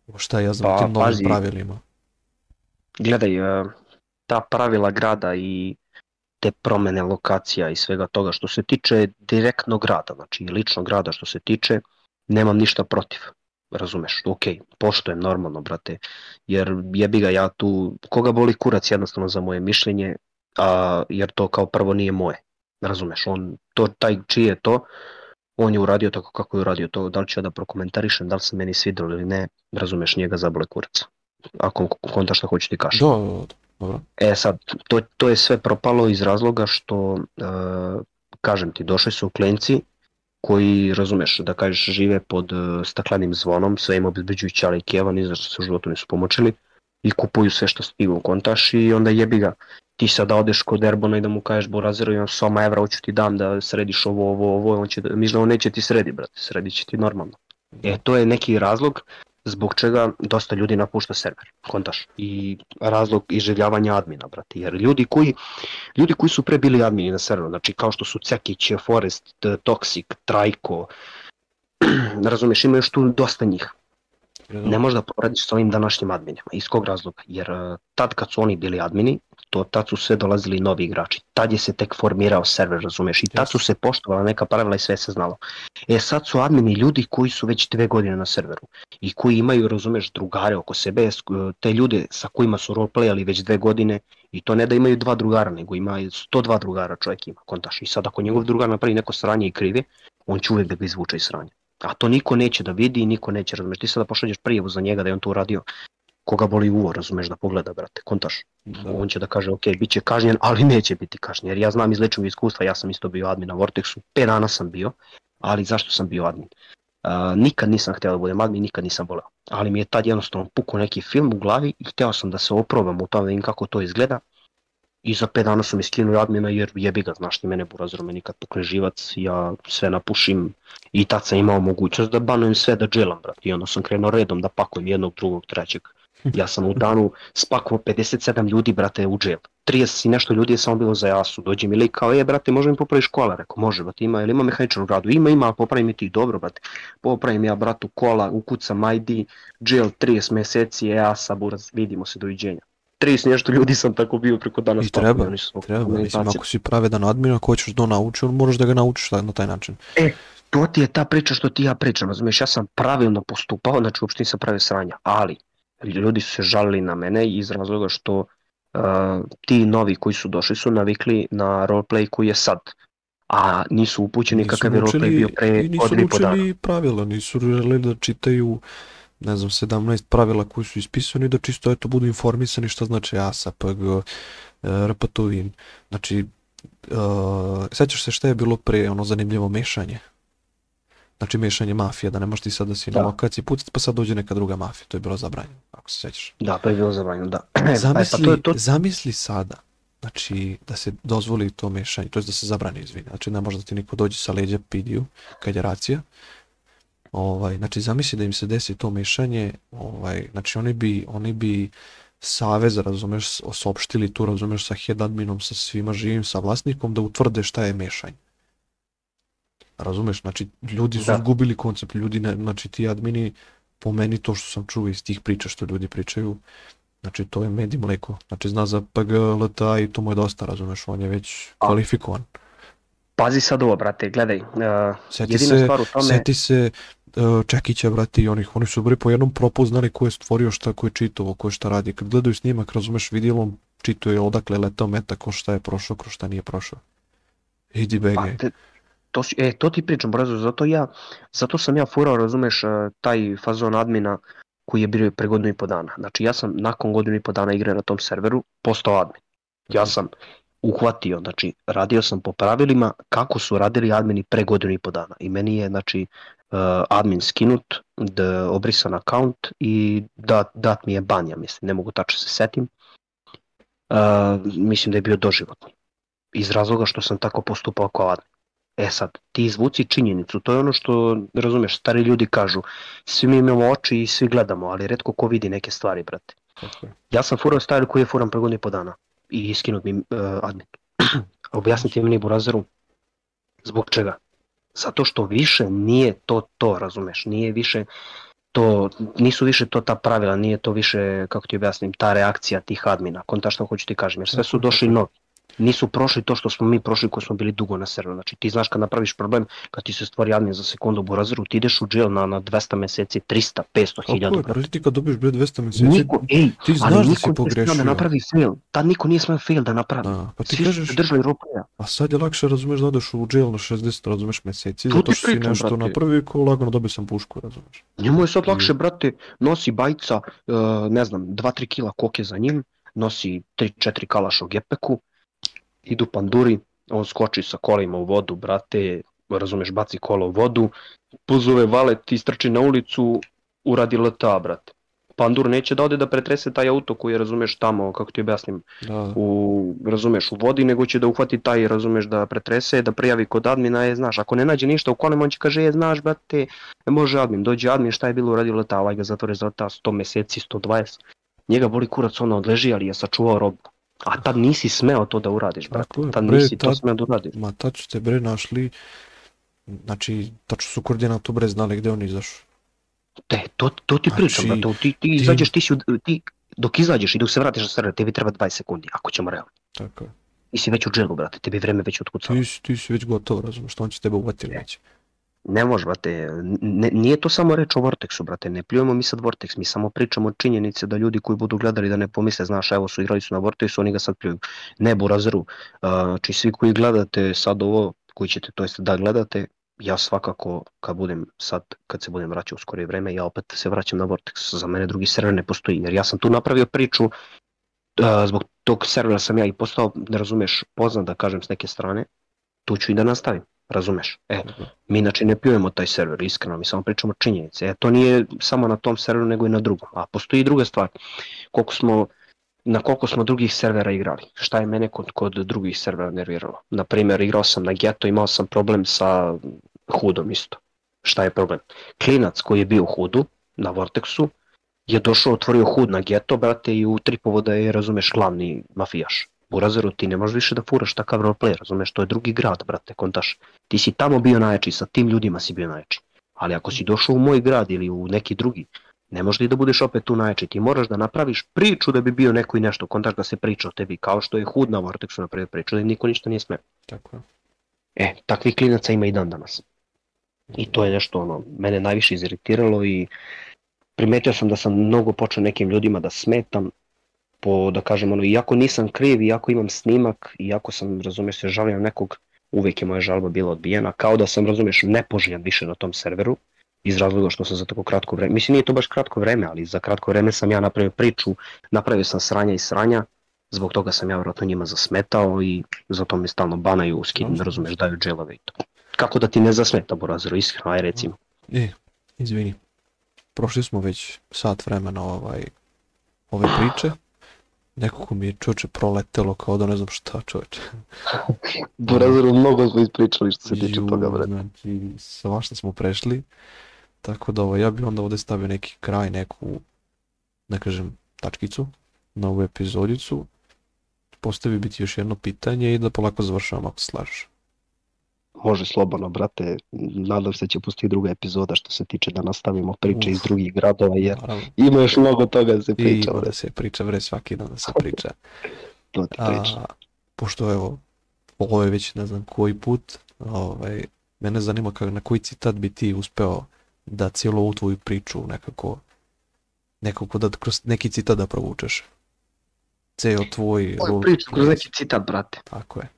o, šta ja znam, pa, tim novim pazi, pravilima? Gledaj, e, ta pravila grada i te promene lokacija i svega toga što se tiče direktnog grada, znači ličnog grada što se tiče, nemam ništa protiv. Razumeš, ok, poštojem normalno, brate, jer jebi ga ja tu, koga boli kurac jednostavno za moje mišljenje, a, jer to kao prvo nije moje, razumeš, on, to, taj čiji je to, on je uradio tako kako je uradio to, da li ću ja da prokomentarišem, da li se meni svidilo ili ne, razumeš, njega zabole kurac, ako konta šta hoću ti kažem. Da, da, da, dobro. E sad, to, to je sve propalo iz razloga što, e, kažem ti, došli su klenci, koji, razumeš, da kažeš, žive pod uh, staklenim zvonom, sve im obezbeđuju ćale i keva, ni za što se u životu nisu pomoćili i kupuju sve što stignu u kontaš i onda jebi ga. Ti sad da odeš kod Erbona i da mu kažeš Borazeru imam soma evra, hoću ti dam da središ ovo, ovo, ovo, on će da, on neće ti sredi, brate, sredi će ti normalno. E, to je neki razlog zbog čega dosta ljudi napušta server, kontaš, i razlog izželjavanja admina, brate, jer ljudi koji, ljudi koji su pre bili admini na serveru, znači kao što su Cekić, Forest, Toxic, Trajko, razumeš, ima još tu dosta njih. Ne možeš da poradiš sa ovim današnjim adminima. Iz kog razloga? Jer uh, tad kad su oni bili admini, to tad su sve dolazili novi igrači. Tad je se tek formirao server, razumeš, i tad su se poštovala neka pravila i sve se znalo. E sad su admini ljudi koji su već dve godine na serveru i koji imaju, razumeš, drugare oko sebe, te ljude sa kojima su roleplayali već dve godine i to ne da imaju dva drugara, nego ima 102 drugara čovjek ima, kontaš. I sad ako njegov drugar napravi neko sranje i krivi, on će uvek da ga izvuče iz sranja. A to niko neće da vidi i niko neće, razumeš, ti sada pošalješ prijavu za njega da je on to uradio, koga boli uvo, razumeš, da pogleda, brate, kontaš. Da. On će da kaže, ok, bit će kažnjen, ali neće biti kažnjen, jer ja znam iz ličnog iskustva, ja sam isto bio admin na Vortexu, 5 dana sam bio, ali zašto sam bio admin? Uh, nikad nisam htio da budem admin, nikad nisam voleo. Ali mi je tad jednostavno pukao neki film u glavi i hteo sam da se oprobam u tome da vidim kako to izgleda i za 5 dana su mi skinuli admina jer jebi ga, znaš ti mene burazor, me nikad pukne živac, ja sve napušim i tad sam imao mogućnost da banujem sve da dželam, brat, i onda sam krenuo redom da pakujem jednog, drugog, trećeg. Ja sam u danu spakovao 57 ljudi, brate, u džel. 30 i nešto ljudi je samo bilo za jasu. Dođe mi lik kao, e, brate, može mi popraviš kola? Rekao, može, brate, ima, ili ima mehaničar u gradu? Ima, ima, popravim mi ti, dobro, brate. Popravim ja, bratu, kola, ukucam ID, džel 30 meseci, e, asa, buraz, vidimo se, doviđenja. 30 nešto ljudi sam tako bio preko dana I treba, treba, mislim, ako si pravedan admin, ako hoćeš da nauči, on moraš da ga naučiš na taj način. E, to ti je ta priča što ti ja pričam, razumiješ, ja sam pravilno postupao, znači uopšte nisam pravio sranja, ali ljudi su se žalili na mene iz razloga što uh, ti novi koji su došli su navikli na roleplay koji je sad, a nisu upućeni nisu kakav je roleplay bio pre od i po dana. Nisu pravila, nisu želeli da čitaju ne znam, 17 pravila koji su ispisani da čisto eto budu informisani šta znači ASA, PG, RPTUIN. Znači, uh, sećaš se šta je bilo pre ono zanimljivo mešanje? Znači mešanje mafije, da ne možeš ti sad da si da. na lokaciji pucati pa sad dođe neka druga mafija, to je bilo zabranjeno, ako se sećaš. Da, to je bilo zabranjeno, da. Zamisli, pa to je to... zamisli sada, znači da se dozvoli to mešanje, to je da se zabrani, izvini, znači ne može da ti niko dođe sa leđa pidiju, kad je racija, ovaj, znači zamisli da im se desi to mešanje, ovaj, znači oni bi, oni bi savez, razumeš, osopštili tu, razumeš, sa head adminom, sa svima živim, sa vlasnikom, da utvrde šta je mešanje. Razumeš, znači ljudi su da. izgubili koncept, ljudi, ne, znači ti admini, po meni to što sam čuo iz tih priča što ljudi pričaju, znači to je med i mleko, znači zna za PGLT i to mu je dosta, razumeš, on je već kvalifikovan. Pazi sad ovo, brate, gledaj, uh, seti se, stvar u tome... Seti se Čekića, brate, i onih, oni su bili po jednom propu znali ko je stvorio šta, ko je čitovo, ko je šta radi. Kad gledaju snimak, razumeš, vidjelom čituje odakle letao meta, ko šta je prošao, ko šta nije prošao. Idi bege. Pa, te, to, e, to ti pričam, brazo, zato ja, zato sam ja furao, razumeš, e, taj fazon admina koji je bio pre godinu i po dana. Znači ja sam nakon godinu i po dana igre na tom serveru postao admin. Ja mhm. sam uhvatio, znači radio sam po pravilima kako su radili admini pre godinu i po dana. I meni je, znači, admin skinut, da obrisan account i dat, dat mi je banja, mislim, ne mogu tačno se setim. Uh, mislim da je bio doživotni. Iz razloga što sam tako postupao kao admin. E sad, ti izvuci činjenicu, to je ono što, razumeš, stari ljudi kažu, svi mi imamo oči i svi gledamo, ali redko ko vidi neke stvari, brate. Okay. Ja sam furao style koji je furan pre godinu i po dana i iskinut mi uh, admin. Objasniti mi burazeru, zbog čega? Zato što više nije to to, razumeš, nije više to, nisu više to ta pravila, nije to više, kako ti objasnim, ta reakcija tih admina, konta što hoću ti kažem, jer sve su došli novi nisu prošli to što smo mi prošli koji smo bili dugo na serveru. Znači ti znaš kad napraviš problem, kad ti se stvori admin za sekundu u burazeru, ti ideš u jail na, na 200 meseci, 300, 500 hiljada. Kako je, ti kad dobiš bre 200 meseci, niko, ej, ti znaš da si pogrešio. da napravi fail, tad niko nije smeo fail da napravi. Da, pa ti Svi kažeš, držali roleplaya. A sad je lakše, razumeš, da odeš u jail na 60, razumeš, meseci, zato što si nešto brate. napravi ko lagano dobio sam pušku, razumeš. Njemu je sad lakše, brate, nosi bajca, uh, ne znam, 2-3 kila koke za njim, nosi 3-4 kalaš u gepeku, idu panduri, on skoči sa kolima u vodu, brate, razumeš, baci kola u vodu, puzove valet, istrči na ulicu, uradi LTA, brate. Pandur neće da ode da pretrese taj auto koji je, razumeš, tamo, kako ti objasnim, da. u, razumeš, u vodi, nego će da uhvati taj, razumeš, da pretrese, da prijavi kod admina, je, znaš, ako ne nađe ništa u kolima, on će kaže, je, znaš, brate, može admin, dođe admin, šta je bilo uradio leta, ovaj ga zatvore za leta 100 meseci, 120. Njega boli kurac, ono odleži, ali je sačuvao robu. A tad nisi smeo to da uradiš, brate. Tad bre, nisi tad, to smeo da uradiš. Ma tad su te bre našli, znači, tačno su koordinatu bre znali gde on izašao. Te, to, to ti znači, pričam, brate. Ti, ti, izađeš, ti si, ti, dok izađeš i dok se vratiš na server, tebi treba 20 sekundi, ako ćemo realno. Tako je. Ti si već u dželu, brate, tebi vreme već otkucao. Ti, ti si već gotov, razumiješ, što on će tebe uvatiti već. Ne može, brate, ne, nije to samo reč o Vortexu, brate, ne pljujemo mi sad Vortex, mi samo pričamo činjenice da ljudi koji budu gledali da ne pomisle, znaš, evo su igrali su na Vortexu, oni ga sad pljuju. Ne, Burazeru, znači svi koji gledate sad ovo, koji ćete, to jest da gledate, ja svakako kad budem sad, kad se budem vraćao u skorije vreme, ja opet se vraćam na Vortex, za mene drugi server ne postoji, jer ja sam tu napravio priču, zbog tog servera sam ja i postao, ne razumeš, poznat da kažem s neke strane, tu ću i da nastavim. Razumeš? E, mi inače ne pljujemo taj server, iskreno, mi samo pričamo činjenice. E, to nije samo na tom serveru, nego i na drugom. A postoji i druga stvar. Koliko smo, na koliko smo drugih servera igrali. Šta je mene kod, kod drugih servera nerviralo? Naprimjer, igrao sam na Geto, imao sam problem sa Hudom isto. Šta je problem? Klinac koji je bio u Hudu, na Vortexu, je došao, otvorio Hud na Geto, brate, i u tripovoda je, razumeš, glavni mafijaš. Burazeru ti ne možeš više da furaš takav roleplay, razumeš, to je drugi grad, brate, kontaš. Ti si tamo bio najjači, sa tim ljudima si bio najjači. Ali ako si došao u moj grad ili u neki drugi, ne možeš da budeš opet tu najjači, ti moraš da napraviš priču da bi bio neko i nešto, kontaš da se priča o tebi, kao što je hud na Vortexu napravio priču, da niko ništa nije smeo. Tako je. E, takvih klinaca ima i dan danas. I to je nešto ono, mene najviše iziritiralo i primetio sam da sam mnogo počeo nekim ljudima da smetam, po, da kažem, ono, iako nisam kriv, iako imam snimak, iako sam, razumeš se, žalim nekog, uvek je moja žalba bila odbijena, kao da sam, razumeš, nepoželjan više na tom serveru, iz razloga što sam za tako kratko vreme, mislim nije to baš kratko vreme, ali za kratko vreme sam ja napravio priču, napravio sam sranja i sranja, zbog toga sam ja vjerojatno njima zasmetao i zato mi stalno banaju, skin, ne razumeš, daju dželove i to. Kako da ti ne zasmeta, Borazero, iskreno, aj recimo. E, izvini. Prošli smo već sat vremena ovaj, ove priče. Nekako mi je čoče proletelo kao da ne znam šta čoče. Borazero, mnogo smo ispričali što se tiče toga, brate. Znači, svašta smo prešli. Tako da ovaj, ja bih onda ovdje stavio neki kraj, neku, ne kažem, tačkicu na ovu epizodicu. Postavio bi ti još jedno pitanje i da polako završavam ako slažeš. Može slobodno, brate. Nadam se da će pustiti druga epizoda što se tiče da nastavimo priče iz drugih gradova, jer Naravno. ima još mnogo toga da se priča, ima da se priča, bre, svaki dan da se priča. To ti priča. A, pošto evo, ovo je već ne znam koji put, ovaj, mene zanima kako, na koji citat bi ti uspeo da cijelu ovu tvoju priču nekako, nekako da kroz neki citat da provučeš. Ceo tvoj role priču kroz neki citat, brate. Tako je.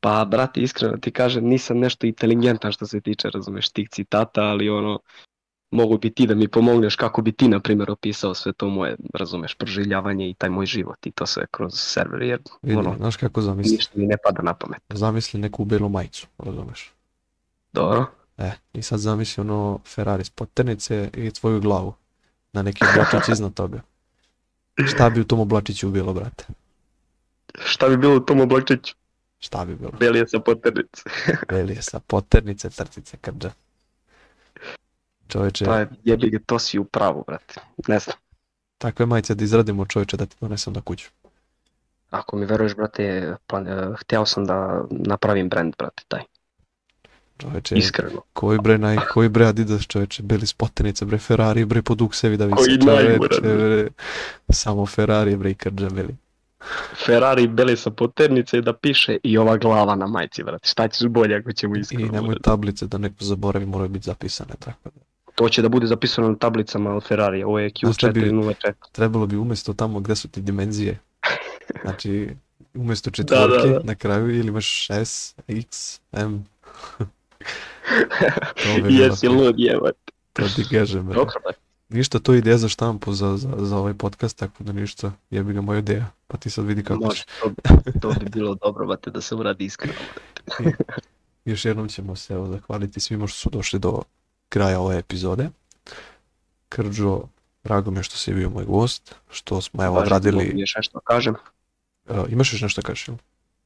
Pa, brate, iskreno ti kažem, nisam nešto inteligentan što se tiče, razumeš, tih citata, ali ono, mogu bi ti da mi pomogneš kako bi ti, na primjer, opisao sve to moje, razumeš, proživljavanje i taj moj život i to sve kroz server, jer, Vidi, ono, znaš kako zamisli? ništa mi ne pada na pamet. Zamisli neku belu majicu, razumeš? Dobro? E, i sad zamisli ono Ferrari s poternice i tvoju glavu na neki oblačić iznad toga. Šta bi u tom oblačiću bilo, brate? Šta bi bilo u tom oblačiću? Šta bi bilo? Belije sa poternice. Belije sa poternice, crtice, krđa. Čovječe, Pa jebi ga, to si u pravu, brate. Ne znam. takve majice da izradimo čovječe da ti donesem na kuću. Ako mi veruješ, brate, plan, eh, hteo sam da napravim brand, brate, taj. Čovječe, Iskreno. koji bre, naj, koji bre Adidas čovječe, beli s poternice, bre Ferrari, bre po duksevi da čovječe, najgore, bre. Samo Ferrari, bre i krđa beli. Ferrari beli sa poternice i da piše i ova glava na majci, brate. Šta ćeš bolje ako ćemo I iskreno? nemoj brate? tablice da neko zaboravi, moraju biti zapisane, tako da. To će da bude zapisano na tablicama od Ferrari. Ovo je Znaš šta bi- Q404. trebalo bi umjesto tamo gdje su ti dimenzije, znači umjesto da, četvorke da. na kraju ili imaš S, X, M. to bi Jesi lud, jebate. to ti kažem. Dobro. Ništa, to je ideja za štampu za, za, za ovaj podcast, tako da ništa, jebi ga moja ideja, pa ti sad vidi kako Može, to, to bi bilo dobro, brate, da se uradi iskreno. Još jednom ćemo se evo, zahvaliti svima što su došli do kraja ove epizode. Krđo, drago mi je što si bio moj gost, što smo evo Važi, odradili, mogu Još nešto kažem. Uh, imaš još nešto kažeš? jel?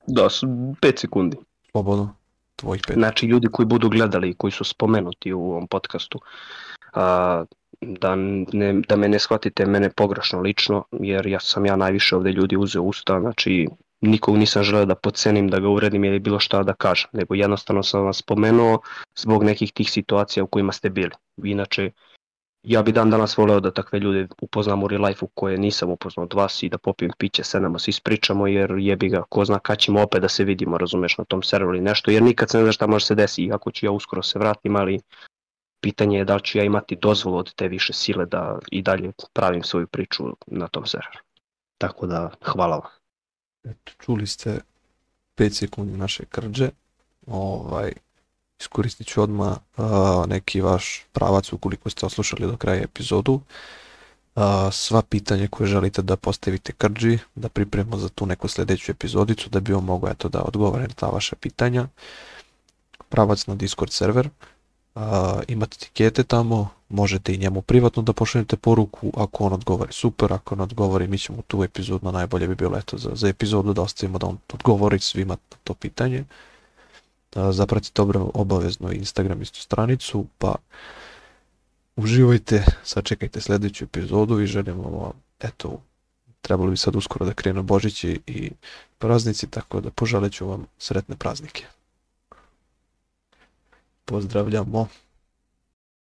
Da, s- 5 sekundi. Slobodno, tvojih pet. Znači, ljudi koji budu gledali i koji su spomenuti u ovom podcastu, a, da, ne, da me ne shvatite mene pogrešno lično, jer ja sam ja najviše ovdje ljudi uzeo usta, znači nikog nisam želeo da podcenim, da ga uredim ili bilo šta da kažem, nego jednostavno sam vas spomenuo zbog nekih tih situacija u kojima ste bili. Inače, ja bi dan danas voleo da takve ljude upoznam u real life-u koje nisam upoznao od vas i da popijem piće, sednemo se ispričamo jer jebi ga, ko zna kad ćemo opet da se vidimo, razumeš, na tom serveru ili nešto, jer nikad se ne zna šta može se desiti, iako ću ja uskoro se vratim, ali pitanje je da li ću ja imati dozvolu od te više sile da i dalje pravim svoju priču na tom serveru. Tako da, hvala vam. Eto, čuli ste 5 sekundi naše krđe. Ovaj, iskoristit ću odmah a, neki vaš pravac ukoliko ste oslušali do kraja epizodu. A, sva pitanja koje želite da postavite krđi, da pripremimo za tu neku sljedeću epizodicu, da bi on mogao eto, da odgovore na ta vaša pitanja. Pravac na Discord server. A, imate etikete tamo, možete i njemu privatno da pošaljete poruku, ako on odgovori super, ako ne odgovori mi ćemo tu epizodu, na najbolje bi bilo eto za, za epizodu da ostavimo da on odgovori svima to pitanje. A, zapratite dobro obavezno Instagram istu stranicu, pa uživajte, sačekajte sljedeću epizodu i želimo vam, eto, trebalo bi sad uskoro da krenu Božići i praznici, tako da poželit ću vam sretne praznike. Pozdravljamo.